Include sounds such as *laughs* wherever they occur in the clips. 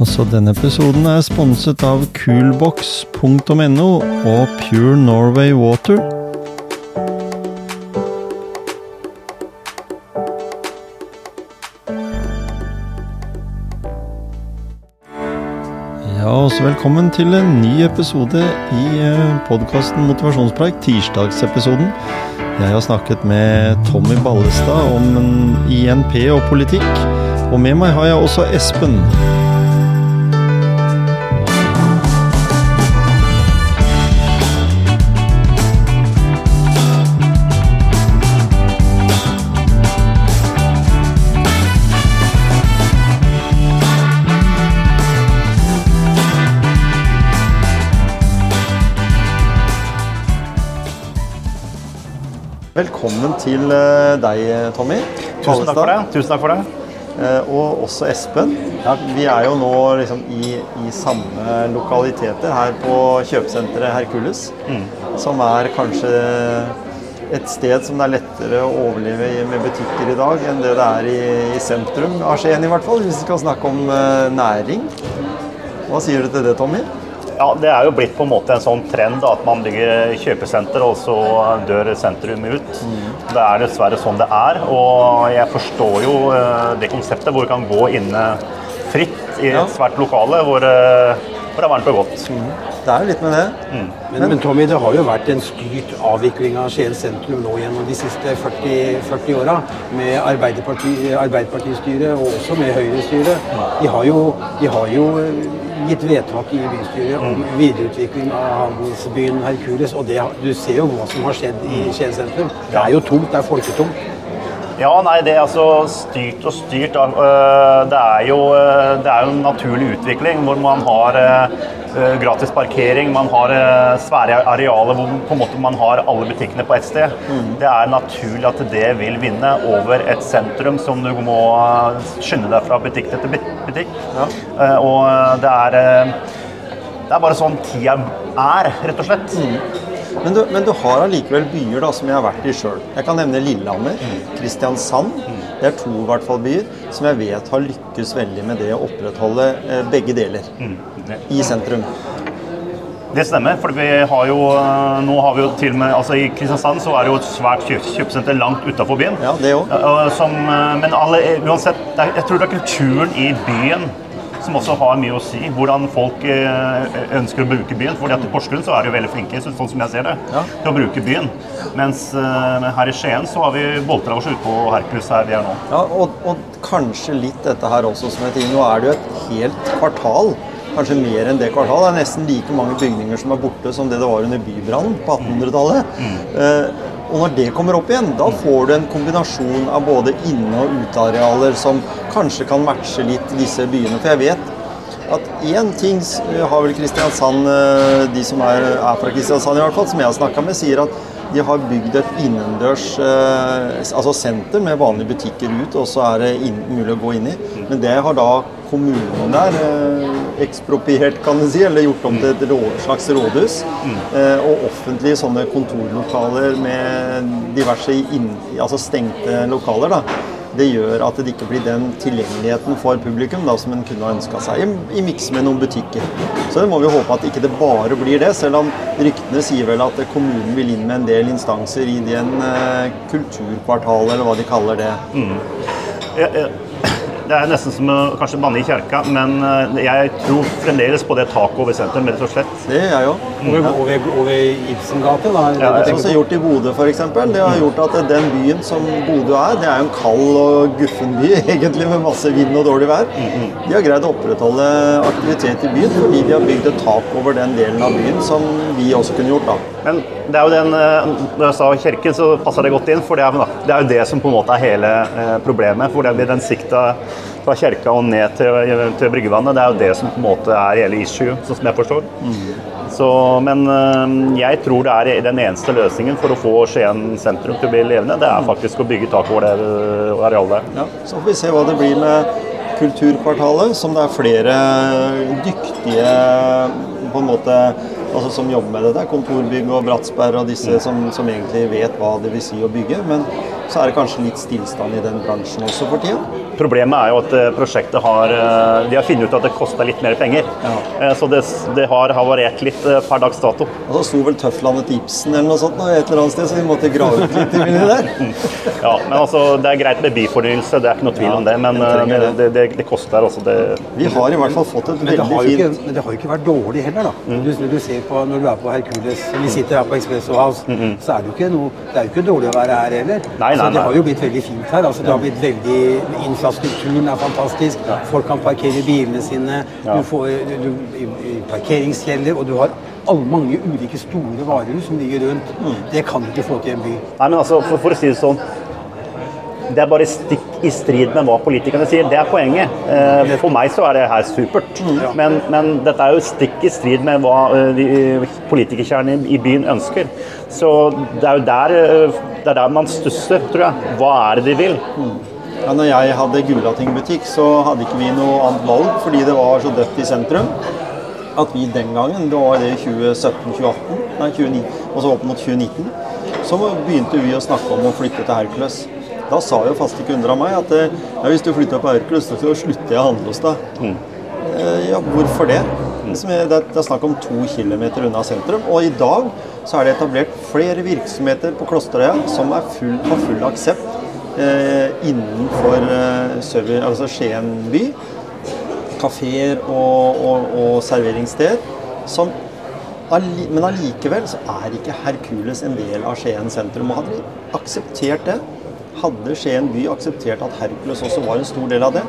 Altså, denne episoden er sponset av coolbox.no og Pure Norway Water. Ja, også velkommen til en ny episode i podkasten Motivasjonspreik, tirsdagsepisoden. Jeg har snakket med Tommy Ballestad om INP og politikk, og med meg har jeg også Espen. Til eh, deg, Tommy. Tusen takk for det. Tusen takk for det. Eh, og også Espen. Vi er jo nå liksom i, i samme lokaliteter her på kjøpesenteret Hercules. Mm. Som er kanskje et sted som det er lettere å overleve i med butikker i dag enn det det er i, i sentrum av Skien, i hvert fall. Hvis vi skal snakke om næring. Hva sier du til det, Tommy? Ja, Det er jo blitt på en måte en sånn trend da, at man bygger kjøpesenter, og så dør sentrum ut. Mm. Det er dessverre sånn det er. Og jeg forstår jo det konseptet hvor du kan gå inne fritt i et svært lokale hvor, hvor det er varmt og godt. Mm. Det er jo litt med det. Mm. Men, men, Tommy, det har jo vært en styrt avvikling av Skien sentrum nå gjennom de siste 40, 40 åra. Med Arbeiderparti, Arbeiderpartistyret og også med Høyre-styret. De, har jo, de har jo gitt vedtak i bystyret om videreutvikling av handelsbyen Hercules. Og det, du ser jo hva som har skjedd i Skien sentrum. Det er jo tomt, det er folketomt. Ja, nei, det er altså styrt og styrt. Det er jo, det er jo en naturlig utvikling hvor man har gratis parkering, man har svære arealer hvor på en måte man har alle butikkene på ett sted. Mm. Det er naturlig at det vil vinne over et sentrum som du må skynde deg fra butikk til butikk. Ja. Og det er, det er bare sånn tida er, rett og slett. Mm. Men du, men du har allikevel byer da, som jeg har vært i sjøl. Jeg kan nevne Lillehammer, Kristiansand. Det er to i hvert fall byer som jeg vet har lykkes veldig med det å opprettholde eh, begge deler i sentrum. Det stemmer. for vi har jo, nå har vi jo til og med, altså I Kristiansand så er det jo et svært kjøpesenter langt utafor byen. Ja, det også. Men alle, uansett, jeg tror det er kulturen i byen som også har mye å si. Hvordan folk ønsker å bruke byen. fordi at I Porsgrunn så er de veldig flinke sånn som jeg ser det, ja. til å bruke byen. Mens her i Skien så har vi boltra oss ute på Hercules her vi er nå. Ja, og, og, kanskje litt dette her også som et Nå er det jo et helt kvartal. Kanskje mer enn det kvartalet. Det er nesten like mange bygninger som er borte som det det var under bybrannen på 1800-tallet. Mm. Uh, og når det kommer opp igjen, da får du en kombinasjon av både inne- og utearealer som kanskje kan matche litt disse byene. For jeg vet at én ting har vel Kristiansand, de som er, er fra Kristiansand i hvert fall, som jeg har snakka med, sier at de har bygd et innendørs altså senter med vanlige butikker ut, og så er det mulig å gå inn i. Men det har da kommunen der ekspropriert, kan du si, eller gjort om til et slags rådhus. Mm. Eh, og offentlige sånne kontorlokaler med diverse inn, altså stengte lokaler. da. Det gjør at det ikke blir den tilgjengeligheten for publikum da, som en kunne ha ønska seg, i, i miks med noen butikker. Så det må vi håpe at ikke det bare blir det, selv om ryktene sier vel at kommunen vil inn med en del instanser i den eh, kulturkvartalet, eller hva de kaller det. Mm. Jeg, ja. Det er nesten som å kanskje banne i kjerka, men jeg tror fremdeles på det taket over sentrum, rett og slett. Det gjør jeg òg. Over, over, over Ibsengate, da? Ja, det er også gjort i Bodø, f.eks. Det har gjort at den byen som Bodø er, det er jo en kald og guffen by, *laughs* egentlig, med masse vind og dårlig vær. De har greid å opprettholde aktivitet i byen fordi de har bygd et tak over den delen av byen som vi også kunne gjort, da. Men det er jo den, når jeg sa kirken, så passer det godt inn, for det er, det er jo det som på en måte er hele problemet. For det blir den sikta fra kirka og ned til, til bryggevannet. Det er jo det som på en måte er hele issue, sånn som jeg forstår. Mm. Så, men jeg tror det er den eneste løsningen for å få Skien sentrum til å bli levende. Det er faktisk å bygge tak over det arealet. Ja, så får vi se hva det blir med Kulturkvartalet, som det er flere dyktige på en måte altså som jobber med det. Det er kontorbygg og Bratsberg og disse som, som, egentlig vet hva det vil si å bygge. Men så er det kanskje litt stillstand i den bransjen også for tida. Problemet er jo at eh, prosjektet har eh, De har funnet ut at det koster litt mer penger. Ja. Så det, det har havarert litt eh, per dags dato. Og så sto vel Tøfflandet Ibsen eller noe sånt et eller annet sted, så vi måtte grave ut litt i det der. *laughs* Ja, men altså, Det er greit med byfornyelse, det er ikke noe tvil om det, men det, eh, det, det, det koster. altså det Vi har i hvert fall fått et veldig fint ikke, men det har jo ikke vært dårlig heller, da. Mm. Du, du ser på, når du er på Hercules, vi sitter her på Expresso House, så er det jo ikke, noe, det er jo ikke dårlig å være her heller. Mm. Nei, nei, Så det nei. har jo blitt veldig fint her. altså Det har blitt veldig, Infrastrukturen er fantastisk. Folk kan parkere bilene sine. Du får du, parkeringskjeller, og du har alle mange ulike store varehus som ligger rundt. Mm. Det kan du ikke få til i en by. Nei, men altså, for, for å si det sånn Det er bare stikk i strid med hva politikerne sier. Det er poenget. Eh, For meg så er det her supert. Men, men dette er jo stikk i strid med hva politikerkjernen i- byen ønsker. Så det er jo der, eh, det er der man stusser, tror jeg. Hva er det de vil? Ja, når jeg hadde Gulating-butikk, så hadde ikke vi noe annet valg fordi det var så dødt i sentrum. At vi den gangen, det var det i 2017-2018, nei 2009, og så opp mot 2019, så begynte vi å snakke om å flytte til Hercules. Da sa jo faste kunder av meg at eh, ja, hvis du flytter på Hercules, så slutter jeg å handle hos deg. Mm. Ja, hvorfor det? Liksom, Det er snakk om to kilometer unna sentrum. Og i dag så er det etablert flere virksomheter på Klosterøya som er full, har full aksept eh, innenfor eh, Søver, altså Skien by. Kafeer og, og, og serveringssteder. Som, men allikevel så er ikke Hercules en del av Skien sentrum. Og hadde de akseptert det, hadde Skien by akseptert at Hercules også var en stor del av det,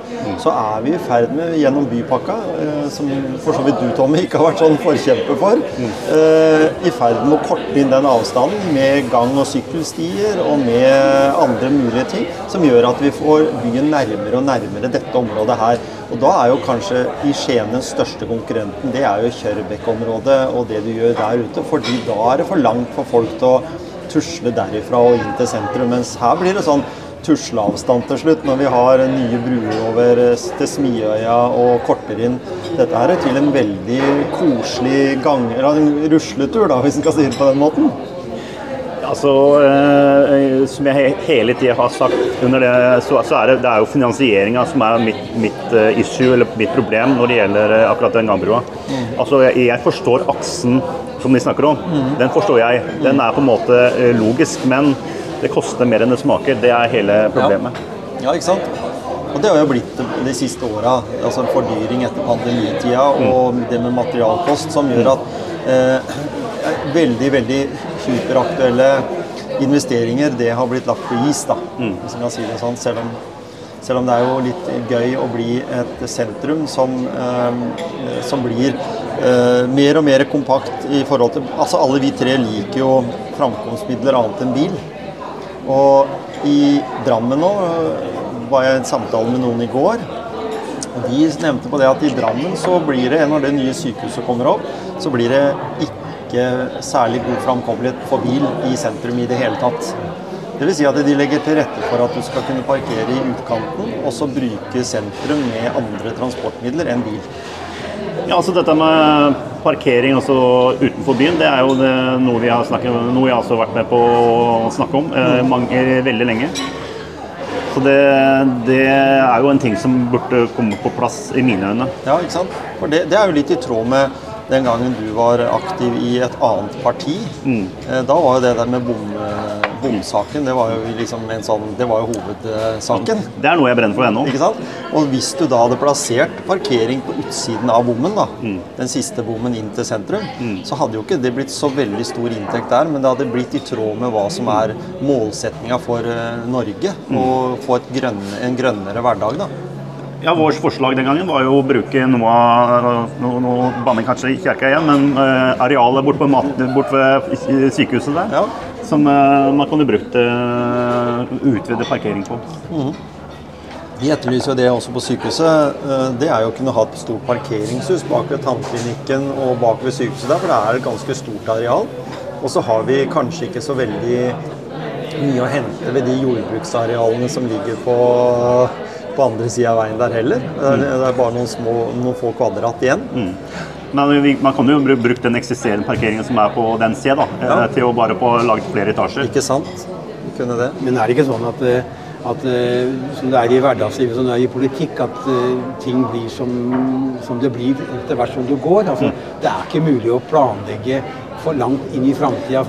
så er vi i ferd med, gjennom bypakka, eh, som for så vidt du, Tommy, ikke har vært sånn forkjemper for, eh, i ferd med å korte inn den avstanden med gang- og sykkelstier og med andre mulige ting, som gjør at vi får byen nærmere og nærmere dette området her. Og da er jo kanskje i Skien den største konkurrenten, det er jo Kjørbekk-området og det du gjør der ute, fordi da er det for langt for folk til å tusle derifra og inn til sentrum. Mens her blir det sånn tusleavstand til slutt, når vi har nye bruer over eh, til Smiøya og korter inn. Dette her er til en veldig koselig gang, eller en rusletur, da, hvis en skal si det på den måten. Altså, eh, Som jeg hele tida har sagt, under det, så, så er det, det er jo finansieringa som er mitt, mitt eh, issue, eller mitt problem når det gjelder eh, akkurat den gangbrua. Altså, jeg, jeg forstår aksen som de snakker om. Den forstår jeg. Den er på en måte eh, logisk, men det koster mer enn det smaker. Det er hele problemet. Ja, ikke sant? Og det har jo blitt de siste åra. Altså fordyring etter pandemitida og det med materialkost som gjør at eh, veldig, veldig superaktuelle investeringer, det har blitt lagt på is, da. Hvis man kan si det sånn. Selv om, selv om det er jo litt gøy å bli et sentrum som, eh, som blir eh, mer og mer kompakt i forhold til Altså alle vi tre liker jo framkomstmidler annet enn bil. Og i Drammen nå øh, var jeg i en samtale med noen i går. De nevnte på det at i Drammen så blir det, når det nye sykehuset kommer opp, så blir det ikke særlig god framkommelighet for bil i sentrum i det hele tatt. Dvs. Si at de legger til rette for at du skal kunne parkere i utkanten, og så bruke sentrum med andre transportmidler enn bil. Ja, altså Dette med parkering også utenfor byen, det er jo det, noe, vi har snakket, noe jeg også har vært med på å snakke om eh, mange, veldig lenge. Så det, det er jo en ting som burde komme på plass i mine øyne. Ja, ikke sant? For det, det er jo litt i tråd med den gangen du var aktiv i et annet parti. Eh, Da var jo det der med bom, eh, bomsaken det var jo liksom en sånn, det var jo hovedsaken. Det er noe jeg brenner for ennå. Ikke sant? Og hvis du da hadde plassert parkering på utsiden av bommen, da, den siste bommen inn til sentrum, så hadde jo ikke det blitt så veldig stor inntekt der, men det hadde blitt i tråd med hva som er målsetninga for eh, Norge. Å få et grønne, en grønnere hverdag, da. Ja, Vårt forslag den gangen var jo å bruke noe av Nå, nå banner kanskje i kirka igjen, men uh, arealet bort, på mat, bort ved sykehuset der. Ja. Som eh, man kunne brukt uh, utvide parkering på. Vi etterlyser jo det også på sykehuset. Eh, Det er jo å kunne ha et stort parkeringshus bak ved tannklinikken og bak ved sykehuset der, for det er et ganske stort areal. Og så har vi kanskje ikke så veldig mye å hente ved de jordbruksarealene som ligger på, på andre sida av veien der heller. Det er, det er bare noen, små, noen få kvadrat igjen. Men vi, man kan jo bruke den eksisterende parkeringen som er på den sida, da, eh, Ja. til å bare få laget flere etasjer. Ikke sant? Kunne det. Men er det ikke sånn at, eh, at eh, som det er i hverdagslivet, som det er i politikk, at ting blir som, som det blir etter hvert som du går. Altså, det er ikke mulig å planlegge for langt inn i framtida.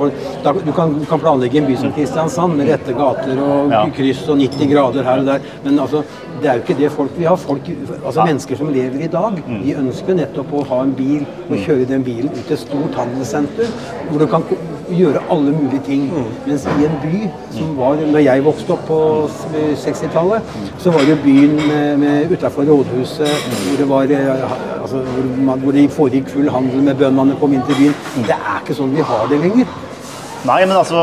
Du kan, du kan planlegge en by som Kristiansand med rette gater og Ja. kryss og 90 grader her og der, men altså, det er jo ikke det folk vil ha. Folk, altså Mennesker som lever i dag, de ønsker nettopp å ha en bil og kjøre den bilen ut til et stort handelssenter, hvor du kan gjøre alle mulige ting. Mens i en by, som var når jeg vokste opp på 60-tallet, så var det byen med, med utafor rådhuset hvor det var eh, altså, hvor, man, hvor det foregikk full handel med bøndene kom inn til byen. Det er ikke sånn vi har det lenger. Nei, men altså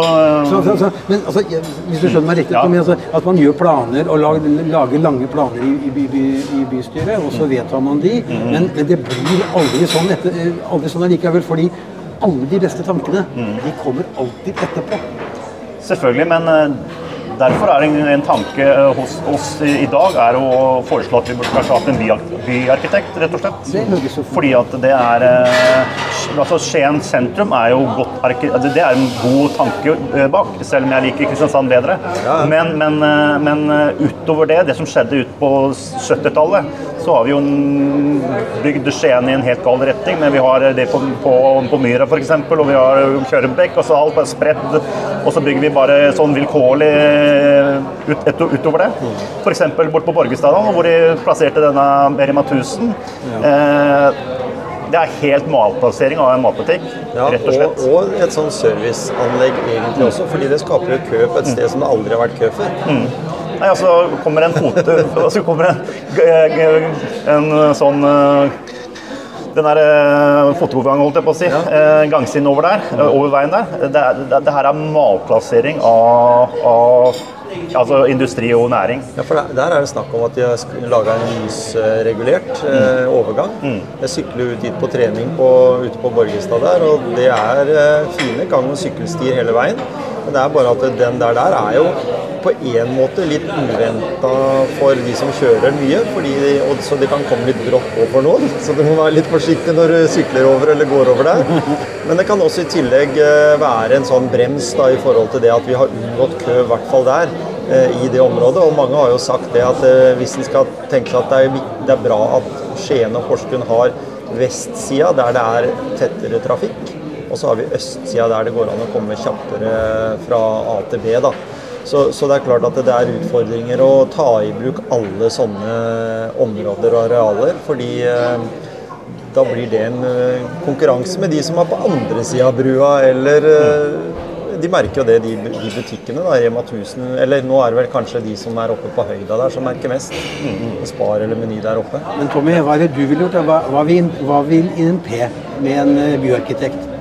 Så, så, så, men altså, hvis du skjønner meg riktig, Ja. Altså, at man gjør planer og lager, lager lange planer i, i, by, i bystyret, og så vedtar man de, Mm. men, men det blir aldri sånn, etter, aldri sånn allikevel, fordi alle de beste tankene, Mm. de kommer alltid etterpå. Selvfølgelig, men eh, derfor er en, en tanke eh, hos oss i, dag er å foreslå at vi burde kanskje hatt en byarkitekt, rett og slett. Det Fordi at det er eh, altså Skien sentrum er jo godt Det er en god tanke eh, bak, selv om jeg liker Kristiansand bedre. Men, men, eh, men eh, utover det, det som skjedde ut på 70-tallet, så har vi jo bygd Skien i en helt gal retning. Men vi har det på, på, på Myra f.eks., og vi har Kjørbekk, og så alt bare spredd. Og så bygger vi bare sånn vilkårlig ut, et, utover det. F.eks. bort på Borgestadalen, hvor de plasserte denne Merima 1000. Eh, det er helt malplassering av en matbutikk, Ja, rett og og, slett. og et sånn serviceanlegg egentlig også, fordi det skaper jo kø på et sted som det aldri har vært kø før. Nei, altså kommer en fot... *laughs* altså kommer en, en sånn eh, den der eh, fotogang, holdt jeg på å si. eh, Gangsiden over der, eh, over veien der. Det, det, det her er malplassering av, av altså industri og næring. Ja, for der, der er det snakk om at de har laga en lysregulert eh, overgang. Jeg sykler ut dit på trening på, ute på Borgestad der, og det er eh, fine gang- og sykkelstier hele veien. Men det er bare at den der der er jo på en måte litt uventa for de som kjører mye, fordi, og, så det kan komme litt brått for noen. Så du må være litt forsiktig når du sykler over eller går over der. Men det kan også i tillegg eh, være en sånn brems da, i forhold til det at vi har unngått kø, i hvert fall der eh, i det området. Og mange har jo sagt det at eh, hvis en skal tenke seg at det er, det er bra at Skien og Porsgrunn har vestsida der det er tettere trafikk, og så har vi østsida der det går an å komme kjappere fra A til B. da. Så, så det er klart at det er utfordringer å ta i bruk alle sånne områder og arealer, fordi eh, da blir det en eh, konkurranse med de som er på andre sida av brua, eller eh, De merker jo det, de, de butikkene. da, Rema 1000, eller nå er det vel kanskje de som er oppe på høyda der, som merker mest. Spar eller Meny der oppe. Men Tommy, hva er det du ville gjort? Hva, hva, vil, hva vil INP med en byarkitekt?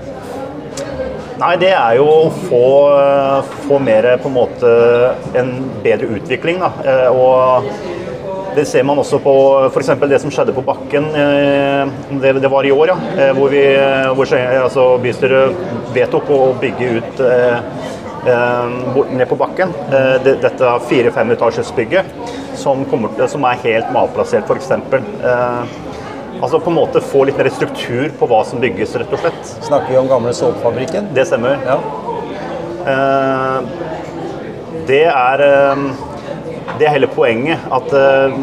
Nei, det er jo å få, få mer på en måte en bedre utvikling. Da. Eh, Og det ser man også på f.eks. det som skjedde på Bakken. eh, Det, det var i år, ja. eh, Hvor, vi, hvor altså, bystyret vedtok å bygge ut eh, ned på bakken. Dette fire-fem etasjesbygget som, kommer som er helt malplassert, f.eks. Altså på en måte få litt mer struktur på hva som bygges, rett og slett. Snakker vi om gamle såpefabrikken? Det stemmer. Ja. Eh, det er eh, det er hele poenget. At, eh,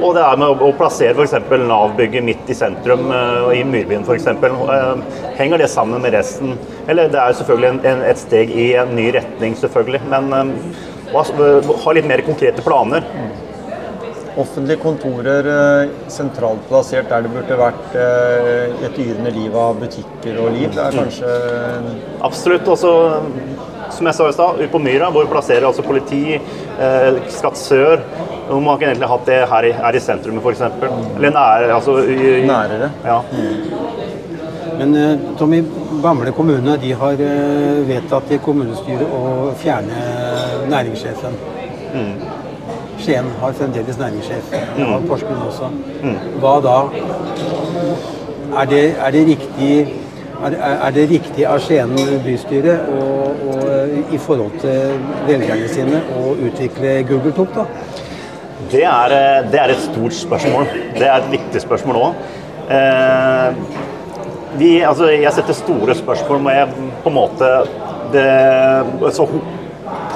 og det er med å, plassere f.eks. Nav-bygget midt i sentrum, i Myrbyen f.eks. Henger det sammen med resten? Eller det er jo selvfølgelig en, et steg i en ny retning, selvfølgelig. Men å ha litt mer konkrete planer. Offentlige kontorer eh, sentralt plassert der det burde vært eh, et yrende liv av butikker og liv. Det er kanskje Absolutt. Også, som jeg sa i stad, ute på Myra, hvor vi plasserer altså politi, eh, Skatt sør. Hvor man kunne egentlig hatt det her i, her i sentrum, f.eks. Eller nære, altså i, i, nærere. Ja. Men Tommy, Bamble kommune de har vedtatt i kommunestyret å fjerne næringssjefen. Skien har fremdeles næringssjef. Det har Porsgrunn også. Hva da? Er det, er det riktig er, er det riktig av Skien bystyre å, å, i forhold til velgerne sine å utvikle Google Top, da? Det er, eh, det er et stort spørsmål. Det er et viktig spørsmål òg. Eh, vi, altså, jeg setter store spørsmål med på en måte det, altså,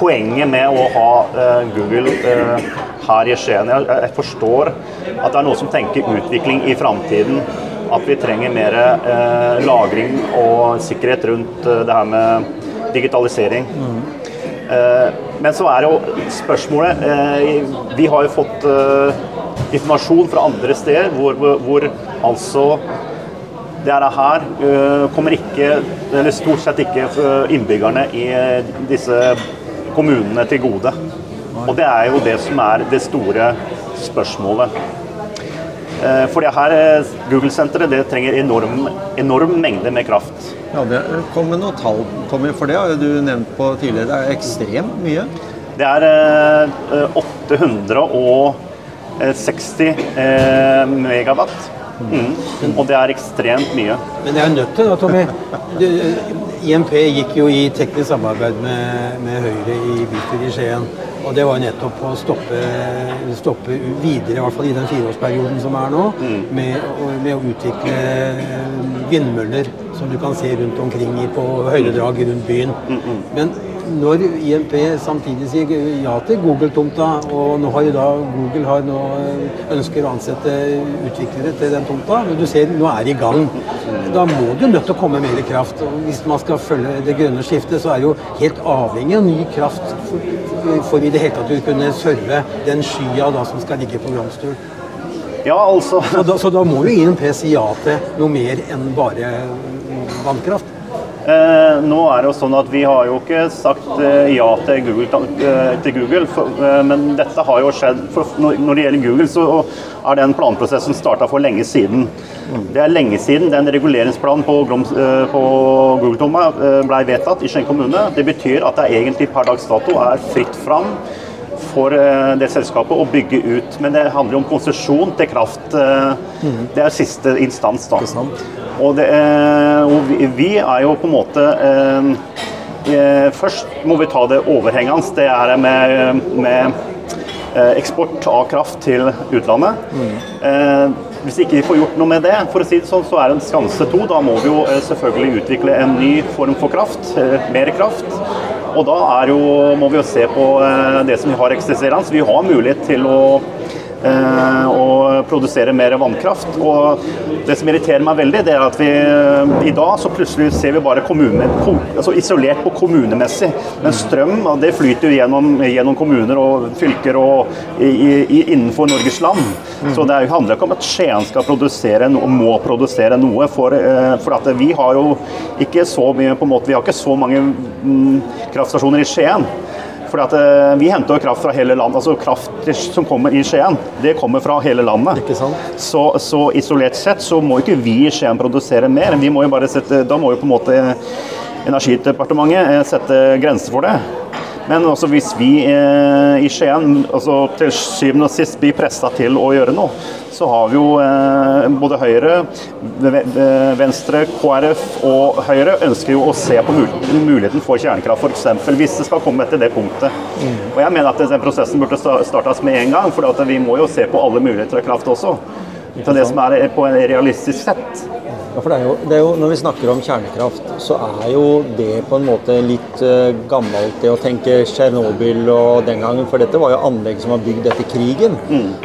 poenget med å ha uh, Google uh, her i Skien. Jeg, jeg forstår at det er noen som tenker utvikling i framtiden. At vi trenger mer uh, lagring og sikkerhet rundt det her med digitalisering. Eh, men så er jo spørsmålet Vi har jo fått informasjon fra andre steder hvor, hvor, hvor altså det er her kommer ikke, eller stort sett ikke innbyggerne i disse kommunene til gode. Og det er jo det som er det store spørsmålet. Eh, For det her eh, Google-senteret det trenger enorm, enorm mengde med kraft. Ja, det kom med noen tall, Tommy, for det har du nevnt på tidligere. Det er ekstremt mye. Det er eh, 860 eh, megawatt. Mm. Og det er ekstremt mye. Men det er nødt til, da, Tommy. Du, IMP gikk jo i teknisk samarbeid med, med Høyre i bystyret i Skien. Og det var nettopp å stoppe, stoppe videre, i hvert fall i den fireårsperioden som er nå, med, å- med å utvikle vindmøller som du kan se rundt omkring på høydedrag rundt byen. Men når IMP samtidig sier ja til Google-tomta, og nå har jo da Google har nå ønsker å ansette utviklere til den tomta, men du ser nå er det i gang. Da må du nødt til å komme mer kraft. og Hvis man skal følge det grønne skiftet, så er det jo helt avhengig av ny kraft for, i det hele tatt å kunne serve den skya da som skal ligge på Glomstur. Ja, altså Så da, så da må jo INP si ja til noe mer enn bare vannkraft. Eh, nå er det jo sånn at Vi har jo ikke sagt eh, ja til Google, eh, til Google for, men dette har jo skjedd når, det gjelder Google, så er den planprosessen starta for lenge siden. Det er lenge siden den reguleringsplanen på, på Google-tomma ble vedtatt i Skien kommune. Det betyr at det egentlig per dags dato er fritt fram for det selskapet å bygge ut. Men det handler om konsesjon til kraft. eh, Det er siste instans. da. Og, det, eh, vi, er jo på en måte eh, eh, Først må vi ta det overhengende. Det er med, med eksport av kraft til utlandet. Eh, hvis ikke vi får gjort noe med det, for å si det sånn, så er det en skanse to. Da må vi jo selvfølgelig utvikle en ny form for kraft. Mer kraft. Og da er jo, må vi jo se på det som vi har eksisterende. Så vi har mulighet til å eh, å produsere mer vannkraft. Og det som irriterer meg veldig, det er at vi eh, i dag så plutselig ser vi bare kommune, altså isolert på kommunemessig. Men strøm det flyter jo gjennom, gjennom kommuner og fylker og i, i, innenfor Norges land. Så det er- handler ikke om at Skien skal produsere noe, må produsere noe. For, eh, for at vi har jo ikke så mye på en måte, vi har ikke så mange mm, kraftstasjoner i Skien. Fordi at eh, Vi henter jo kraft fra hele landet. altså Kraft som kommer i Skien, det kommer fra hele landet. Så, så isolert sett så må ikke vi i Skien produsere mer. Vi må jo bare sette, da må jo på en måte Energidepartementet eh, sette grenser for det. Men også hvis vi eh, i Skien altså til syvende og sist blir pressa til å gjøre noe, så har vi jo eh, både Høyre, ve- ve- Venstre, KrF og Høyre ønsker jo å se på muligheten for kjernekraft, f.eks. hvis det skal komme til det punktet. Og jeg mener at den prosessen burde startes med en gang, for vi må jo se på alle muligheter av kraft også. Til det som er på en realistisk sett. Ja, for det er, jo, det er jo, Når vi snakker om kjernekraft, så er jo det på en måte litt uh, gammelt, det å tenke Tsjernobyl og den gangen. For dette var jo anlegg som var bygd etter krigen.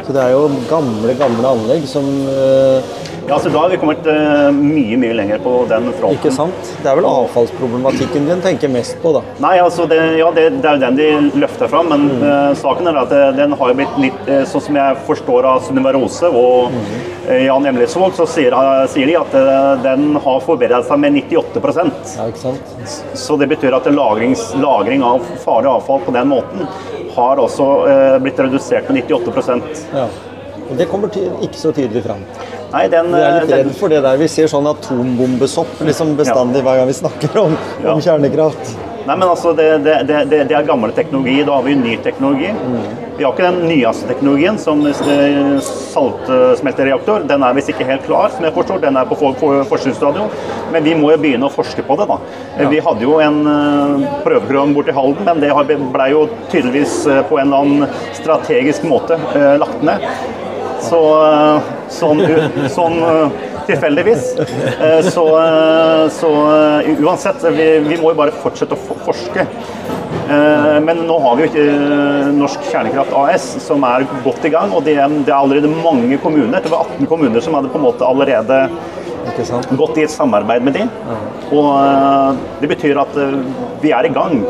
Så det er jo gamle, gamle anlegg som eh, Ja, så Da har vi kommet uh, mye mye lenger på den fronten. Ikke sant? Det er vel avfallsproblematikken din tenker mest på, da. Nei, altså det, ja, det, det er jo den de løfter fram, men eh, saken er at det, den har blitt litt uh, Sånn som jeg forstår av Sunniva Rose og eh, Jan Emlisvåg, så sier, eh, sier de at eh, den har forbedret seg med 98% Ja, ikke sant? Så det betyr at lagrings, lagring av farlig avfall på den måten har også eh, blitt redusert med 98% Ja. Og det kommer ikke så tydelig fram. Nei, den, Vi er litt redd for det der. Vi ser sånn atombombesopp liksom bestandig hver gang vi snakker om, Ja. om kjernekraft. Nei, men altså, det, det, det, det er gammel teknologi. Da har vi ny teknologi. Vi har ikke den nyeste teknologien, som eh, saltsmeltereaktor. Den er visst ikke helt klar, som jeg forstår. Den er på for, for. Men vi må jo begynne å forske på det, da. Ja. Vi hadde jo en prøveprogram borti Halden, men det har- ble jo tydeligvis eh, på en eller annen strategisk måte eh, lagt ned. Så sånn, sånn tilfeldigvis. Eh, Så, så uansett, vi, vi må jo bare fortsette å forske. Men nå har vi jo ikke Norsk Kjernekraft AS, som er godt i gang. Og det er, det er allerede mange kommuner, det var 18 kommuner som hadde på en måte allerede gått i et samarbeid med dem. Og det betyr at vi er i gang.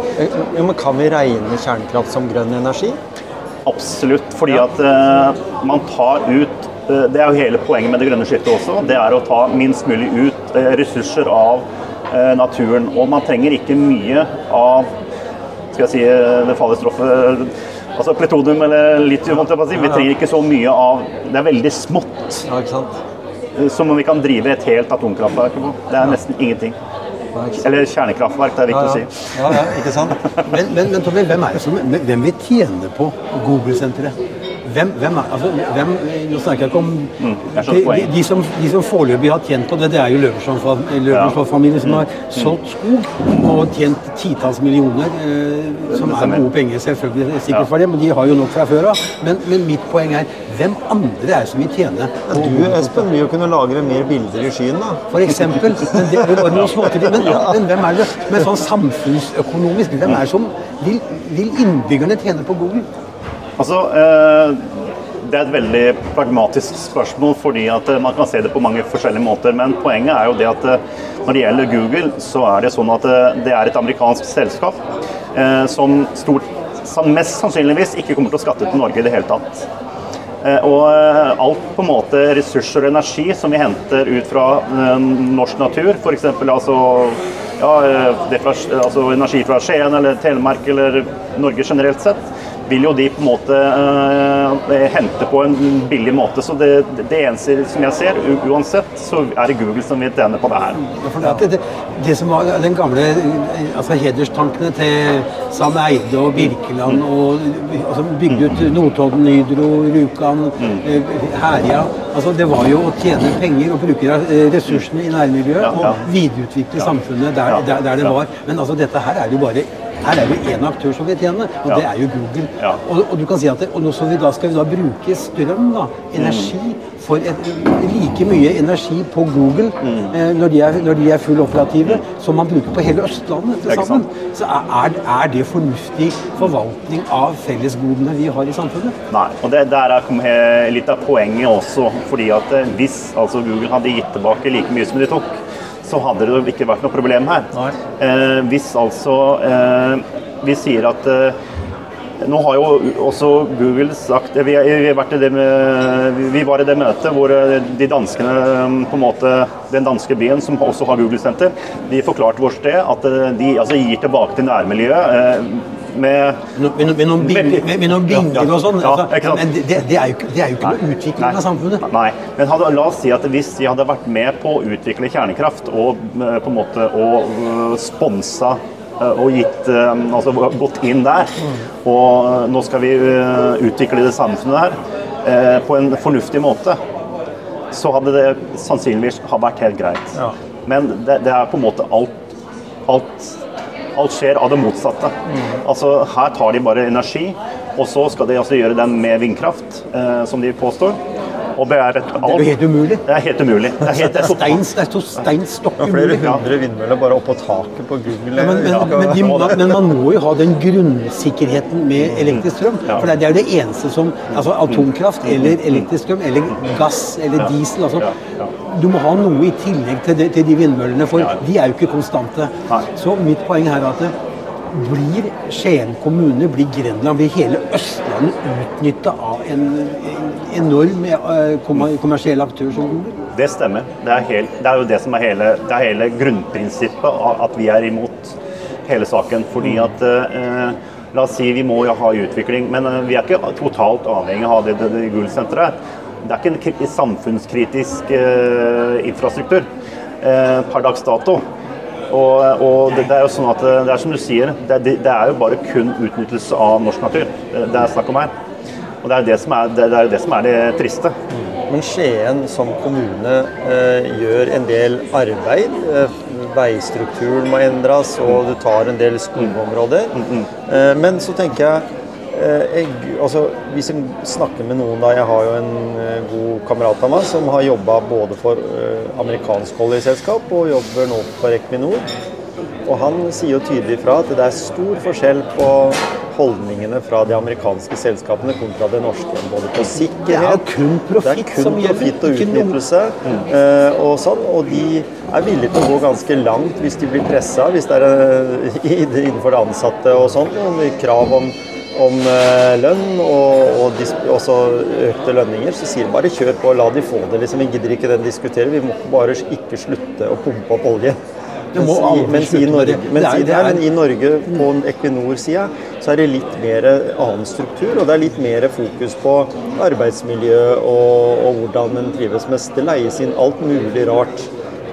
Jo, men Kan vi regne kjernekraft som grønn energi? Absolutt. Fordi at uh, man tar ut uh, Det er jo hele poenget med det grønne skiftet også. Det er å ta minst mulig ut uh, ressurser av naturen. Og man trenger ikke mye av skal jeg si, det farlige stoffet Altså plutonium eller litium. si. Vi trenger ikke så mye av Det er veldig smått. Ja, ikke sant? Som om vi kan drive et helt atomkraftverk på. Det er nesten ingenting. Eller kjernekraftverk, det er viktig å ja. si. ja, ja, ikke sant? *laughs* Men, men, men Tommy, hvem er det som, hvem vil tjene på Google-senteret? Hvem, hvem er, altså, hvem, nå snakker jeg ikke om Mm, jeg de, de, de, som, de som foreløpig har tjent på det, det er jo Løvenskiold-familien som Mm. har solgt skog og tjent titalls millioner, eh, som er gode penger selvfølgelig sikkert Ja. for det, men de har jo nok fra før av. Men, men mitt poeng er, hvem andre er det som vil tjene på Du Espen, vil jo kunne lagre mer bilder i skyen, da. for eksempel. Men det er. Men, men hvem er det? Men sånn samfunnsøkonomisk, hvem er det som vil, vil innbyggerne tjene på Google? Altså, eh, Det er et veldig pragmatisk spørsmål, fordi at eh, man kan se det på mange forskjellige måter. Men poenget er jo det at eh, når det gjelder Google, så er det sånn at det er et amerikansk selskap som, stort, mest sannsynligvis ikke kommer til å skatte til Norge i det hele tatt. Og alt på en måte ressurser og energi som vi henter ut fra norsk natur, f.eks. Altså, ja, altså energi fra Skien eller Telemark eller Norge generelt sett, vil jo de på en måte eh, hente på en billig måte. Så det, det eneste som jeg ser, uansett, så er det Google som vil tjene på det her. Ja, det, det, det som var den gamle altså hederstankene til Sam Eide og Birkeland og altså bygde ut Notodden, Hydro, Rjukan, eh, Herja altså Det var jo å tjene penger og bruke eh, ressursene i nærmiljøet Ja, ja. og videreutvikle samfunnet der, der, der det var. Men altså dette her er jo bare her er det én aktør som vil tjene, og Ja. det er jo Google. Ja. Og, og du kan si at det, og nå skal vi da skal vi da bruke strøm, da, energi, for et, like mye energi på Google eh, når, de er, når de er full operative, som man bruker på hele Østlandet til sammen. Så er, er det fornuftig forvaltning av fellesgodene vi har i samfunnet? Nei, og det der er litt av poenget også. fordi at eh, Hvis altså Google hadde gitt tilbake like mye som de tok, så hadde det ikke vært noe problem her. Eh, hvis altså eh, vi sier at eh, nå har jo også Google sagt Vi, vi, med, vi var i det møtet hvor eh, de danskene eh, på en måte, Den danske byen som også har Google-senter, de forklarte vårt sted at eh, de altså, gir tilbake til nærmiljøet eh, med Med, med, noen binger, og sånn. Ja, altså, men det, det, er jo det er jo ikke noe utvikling av samfunnet. Nei, men hadde, la oss si at hvis de hadde vært med på å utvikle kjernekraft og eh, på en måte og eh, sponsa eh, og gitt, altså gått inn der, og eh, nå skal vi utvikle det samfunnet her på en fornuftig måte, så hadde det sannsynligvis vært helt greit. Ja. Men det, det er på en måte alt, alt Alt skjer av det motsatte. Altså, her tar de bare energi, og så skal de altså gjøre den med vindkraft, eh, som de påstår. Og det er, et, Det er helt umulig. Det er helt umulig. Det er helt, Det er steins, det er så umulig. flere hundre vindmøller bare oppå taket på Google. Ja, men, men, men, de, man, men man må jo ha den grunnsikkerheten med elektrisk strøm. For det er det eneste som Altså atomkraft eller elektrisk strøm eller gass eller diesel. Altså, du må ha noe i tillegg til, de, til de vindmøllene, for de er jo ikke konstante. Så mitt poeng her er at blir Skien kommune, blir Grenland, blir hele Østlandet utnytta av en, en enorm eh, kommersiell aktør som Google? Det stemmer. Det er, helt, det er jo det som er hele, det er hele grunnprinsippet at vi er imot hele saken. Fordi at eh, La oss si vi må jo ha utvikling, men eh, vi er ikke totalt avhengig av det, det, det Google-senteret. Det er ikke en samfunnskritisk eh, infrastruktur eh, per dags dato. Og, og det, det er jo sånn at eh, det er som du sier, det, det, er jo bare kun utnyttelse av norsk natur det, er snakk om her. Og det er jo det som er det, er det, som er det triste. Men Skien som kommune eh, gjør en del arbeid. Eh, veistrukturen må endres, og du tar en del skogområder. Eh, men så tenker jeg, jeg altså, Hvis jeg snakker med noen da, Jeg har jo en eh, god kamerat av meg som har jobba både for eh, amerikansk oljeselskap og jobber nå for Equinor. Og han sier jo tydelig fra at det er stor forskjell på holdningene fra de amerikanske selskapene kontra det norske. Både på sikkerhet Det er kun profitt som gjelder, og utnyttelse. eh, og sånn, og de er villige til å gå ganske langt hvis de blir pressa, hvis det er eh, *laughs* innenfor det ansatte og sånn. Krav om, om eh, lønn og, og også økte lønninger. Så sier de bare kjør på, la de få det. liksom, Vi gidder ikke den diskutere. Vi må bare ikke slutte å pumpe opp olje. Mens, i, mens, i Norge, mens i, nei, men i Norge, på Equinor-sida, så er det litt mer annen struktur. Og det er litt mer fokus på arbeidsmiljø og, og hvordan en trives. mest. det leies inn alt mulig rart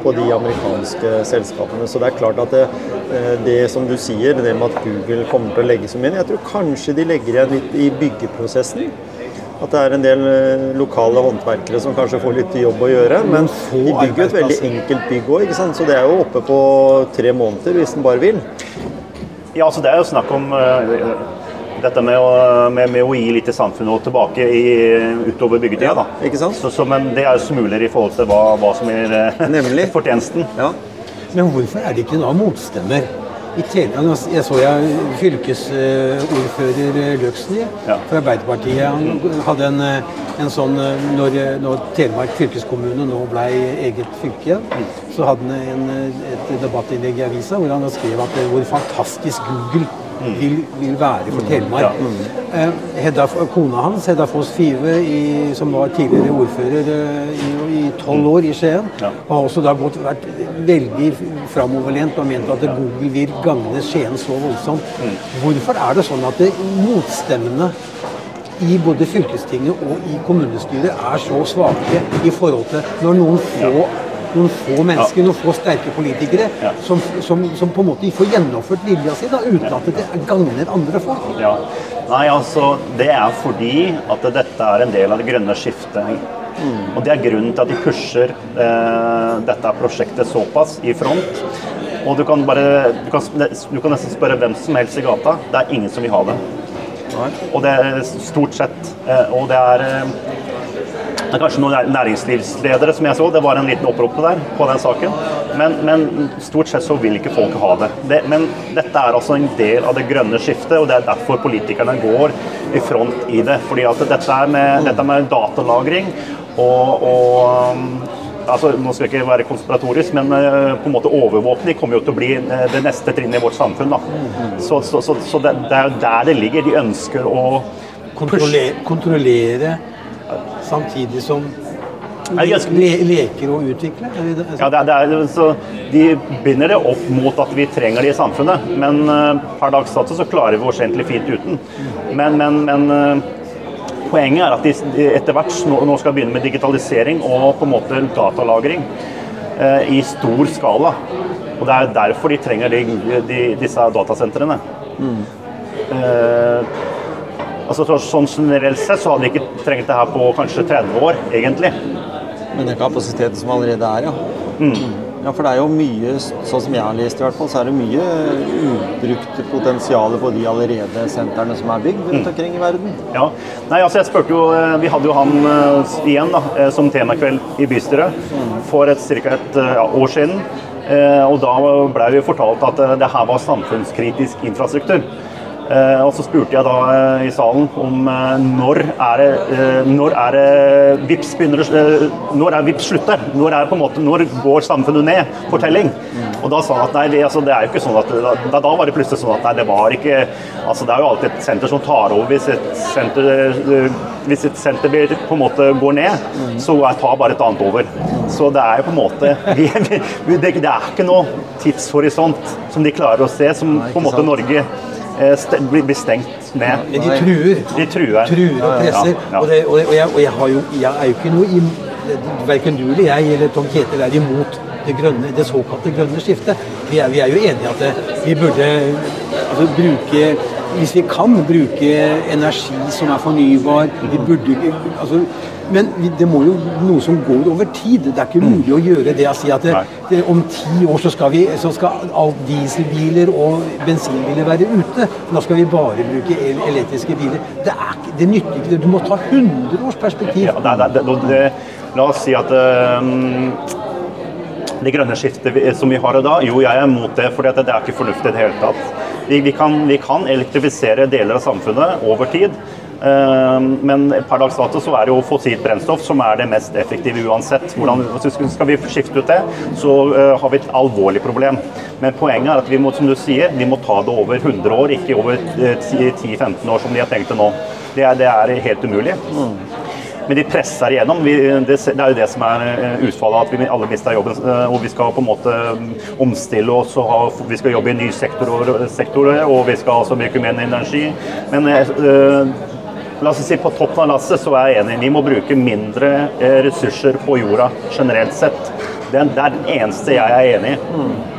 på de amerikanske selskapene. Så det er klart at det, eh, det som du sier, det med at Google kommer til å legge seg inn Jeg tror kanskje de legger igjen litt i byggeprosessen. At det er en del eh, lokale håndverkere som kanskje får litt jobb å gjøre. Men de bygger jo et veldig enkelt bygg òg, så det er jo oppe på tre måneder hvis en bare vil. Ja, altså Det er jo snakk om eh, dette med å, med, med å gi litt til samfunnet og tilbake i, utover byggetida. da. ikke sant? Så, så, men det er jo smuler i forhold til hva, hva som er eh, Nemlig. *laughs* fortjenesten. Ja. Men hvorfor er det ikke noen motstemmer I Telemark, jeg så jeg fylkesordfører Løksen Ja. fra Arbeiderpartiet. Han hadde en, eh, en sånn eh, når, når Telemark fylkeskommune nå ble eget fylke igjen, så hadde han en, eh, et debattinnlegg i avisa hvor han skrev at eh, hvor fantastisk Google vil, vil være for Telemark. Eh, Hedda, kona hans, Hedda Foss Five, i, som var tidligere ordfører eh, i tolv år i Skien, har også da gått, vært veldig framoverlent og ment at Google vil gagne Skien så voldsomt. Hvorfor er det sånn at det, motstemmene i både fylkestinget og i kommunestyret er så svake i forhold til når noen få, noen få mennesker, noen få sterke politikere, Ja. som, som, som på en måte får gjennomført vilja si, da, uten at det gagner andre folk. Ja. Nei, altså, Det er fordi at dette er en del av det grønne skiftet. Og Det er grunnen til at de pusher eh, dette prosjektet såpass i front. Og du kan, bare, du, kan, du kan nesten spørre hvem som helst i gata. Det er ingen som vil ha det. Og det er stort sett eh, Og det er eh, det er kanskje noen næringslivsledere som jeg så, det var en liten opprop der på den saken. Men, men stort sett så vil ikke folk ha det. det. Men dette er altså en del av det grønne skiftet, og det er derfor politikerne går i front i det. Fordi at dette er med, dette med datalagring og, og um, altså, Nå skal jeg ikke være konspiratorisk, men eh, på en måte overvåkning kommer jo til å bli eh, det neste trinnet i vårt samfunn. Da. Så, så, så, så det, det er jo der det ligger. De ønsker å Kontrollere, kontrollere samtidig som le, leker og utvikler. Er Ja, det er, det er, så De binder det opp mot at vi trenger det i samfunnet, men eh, per dags dato så klarer vi oss egentlig fint uten. Men, men, men eh, poenget er at de, etter hvert nå, skal begynne med digitalisering og på en måte datalagring eh, i stor skala. Og Det er derfor de trenger de, de, disse datasentrene. Eh, altså så, Sånn generelt sett så hadde de ikke trengt det her på kanskje 30 år, egentlig. Men den kapasiteten som allerede er, ja. Ja, for det er jo mye, sånn som jeg har lest i hvert fall, så er det mye ubrukt potensial på de allerede sentrene som er bygd rundt omkring i verden. Ja. Nei, altså jeg spurte jo, eh, Vi hadde jo han eh, igjen da, eh, som temakveld i bystyret for et, cirka et ja, år siden. Og Da ble vi fortalt at det her var samfunnskritisk infrastruktur. Eh, og Så spurte jeg da eh, i salen om eh, når er det, når er det VIPS begynner når er VIPS slutter? Når, er på en måte, når går samfunnet ned? Fortelling. Og da sa han at nei, det, altså, det er jo ikke sånn at da, da var det plutselig sånn at nei, det var ikke altså Det er jo alltid et senter som tar over hvis et senter, hvis et senter blir- på en måte går ned, så tar bare et annet over. Så det er jo på en måte *laughs* vi, vi, det, det er ikke noe tidshorisont som de klarer å se, som på en måte. Norge blir, blir stengt med. Men de truer. De truer. truer og presser. Ja, ja. Og, det, og, jeg, og jeg, har jo, jeg er jo ikke noe i Verken du eller jeg eller Tom Kjetil er imot det, grønne, det såkalte grønne skiftet. Vi er, vi er jo enige i at det, vi burde altså, bruke Hvis vi kan bruke energi som er fornybar vi burde, altså, Men det må jo noe som går over tid. Det er ikke mulig å gjøre det å si at det, det, om ti år så skal, vi, så skal alt dieselbiler og bensinbiler være ute. Da skal vi bare bruke el elektriske biler. Det, er, det nytter ikke. Du må ta 100 års perspektiv. Ja, det, det, la oss si at um det grønne skiftet som vi har i dag, jo, jeg er mot det, for det er ikke fornuftig i det hele tatt. Vi, vi, kan, vi kan elektrifisere deler av samfunnet over tid. Eh, Men per dags dato så er det jo fossilt brennstoff som er det mest effektive uansett. Hvordan, skal vi skifte ut det, så eh, har vi et alvorlig problem. Men poenget er at vi må, som du sier, vi må ta det over 100 år, ikke over eh, 10-15 år som de har tenkt det nå. Det er, det er helt umulig. Men de presser igjennom. Det, er jo det som er eh, utfallet, at vi alle mister jobben. eh, Og vi skal på en måte mm, omstille oss og ha, vi skal jobbe i nye sektorer, sektorer og vi skal altså mye mer energi. Men eh, eh, la oss si på toppen av lasset så er jeg enig. Vi må bruke mindre eh, ressurser på jorda generelt sett. Det er, den eneste jeg er enig i.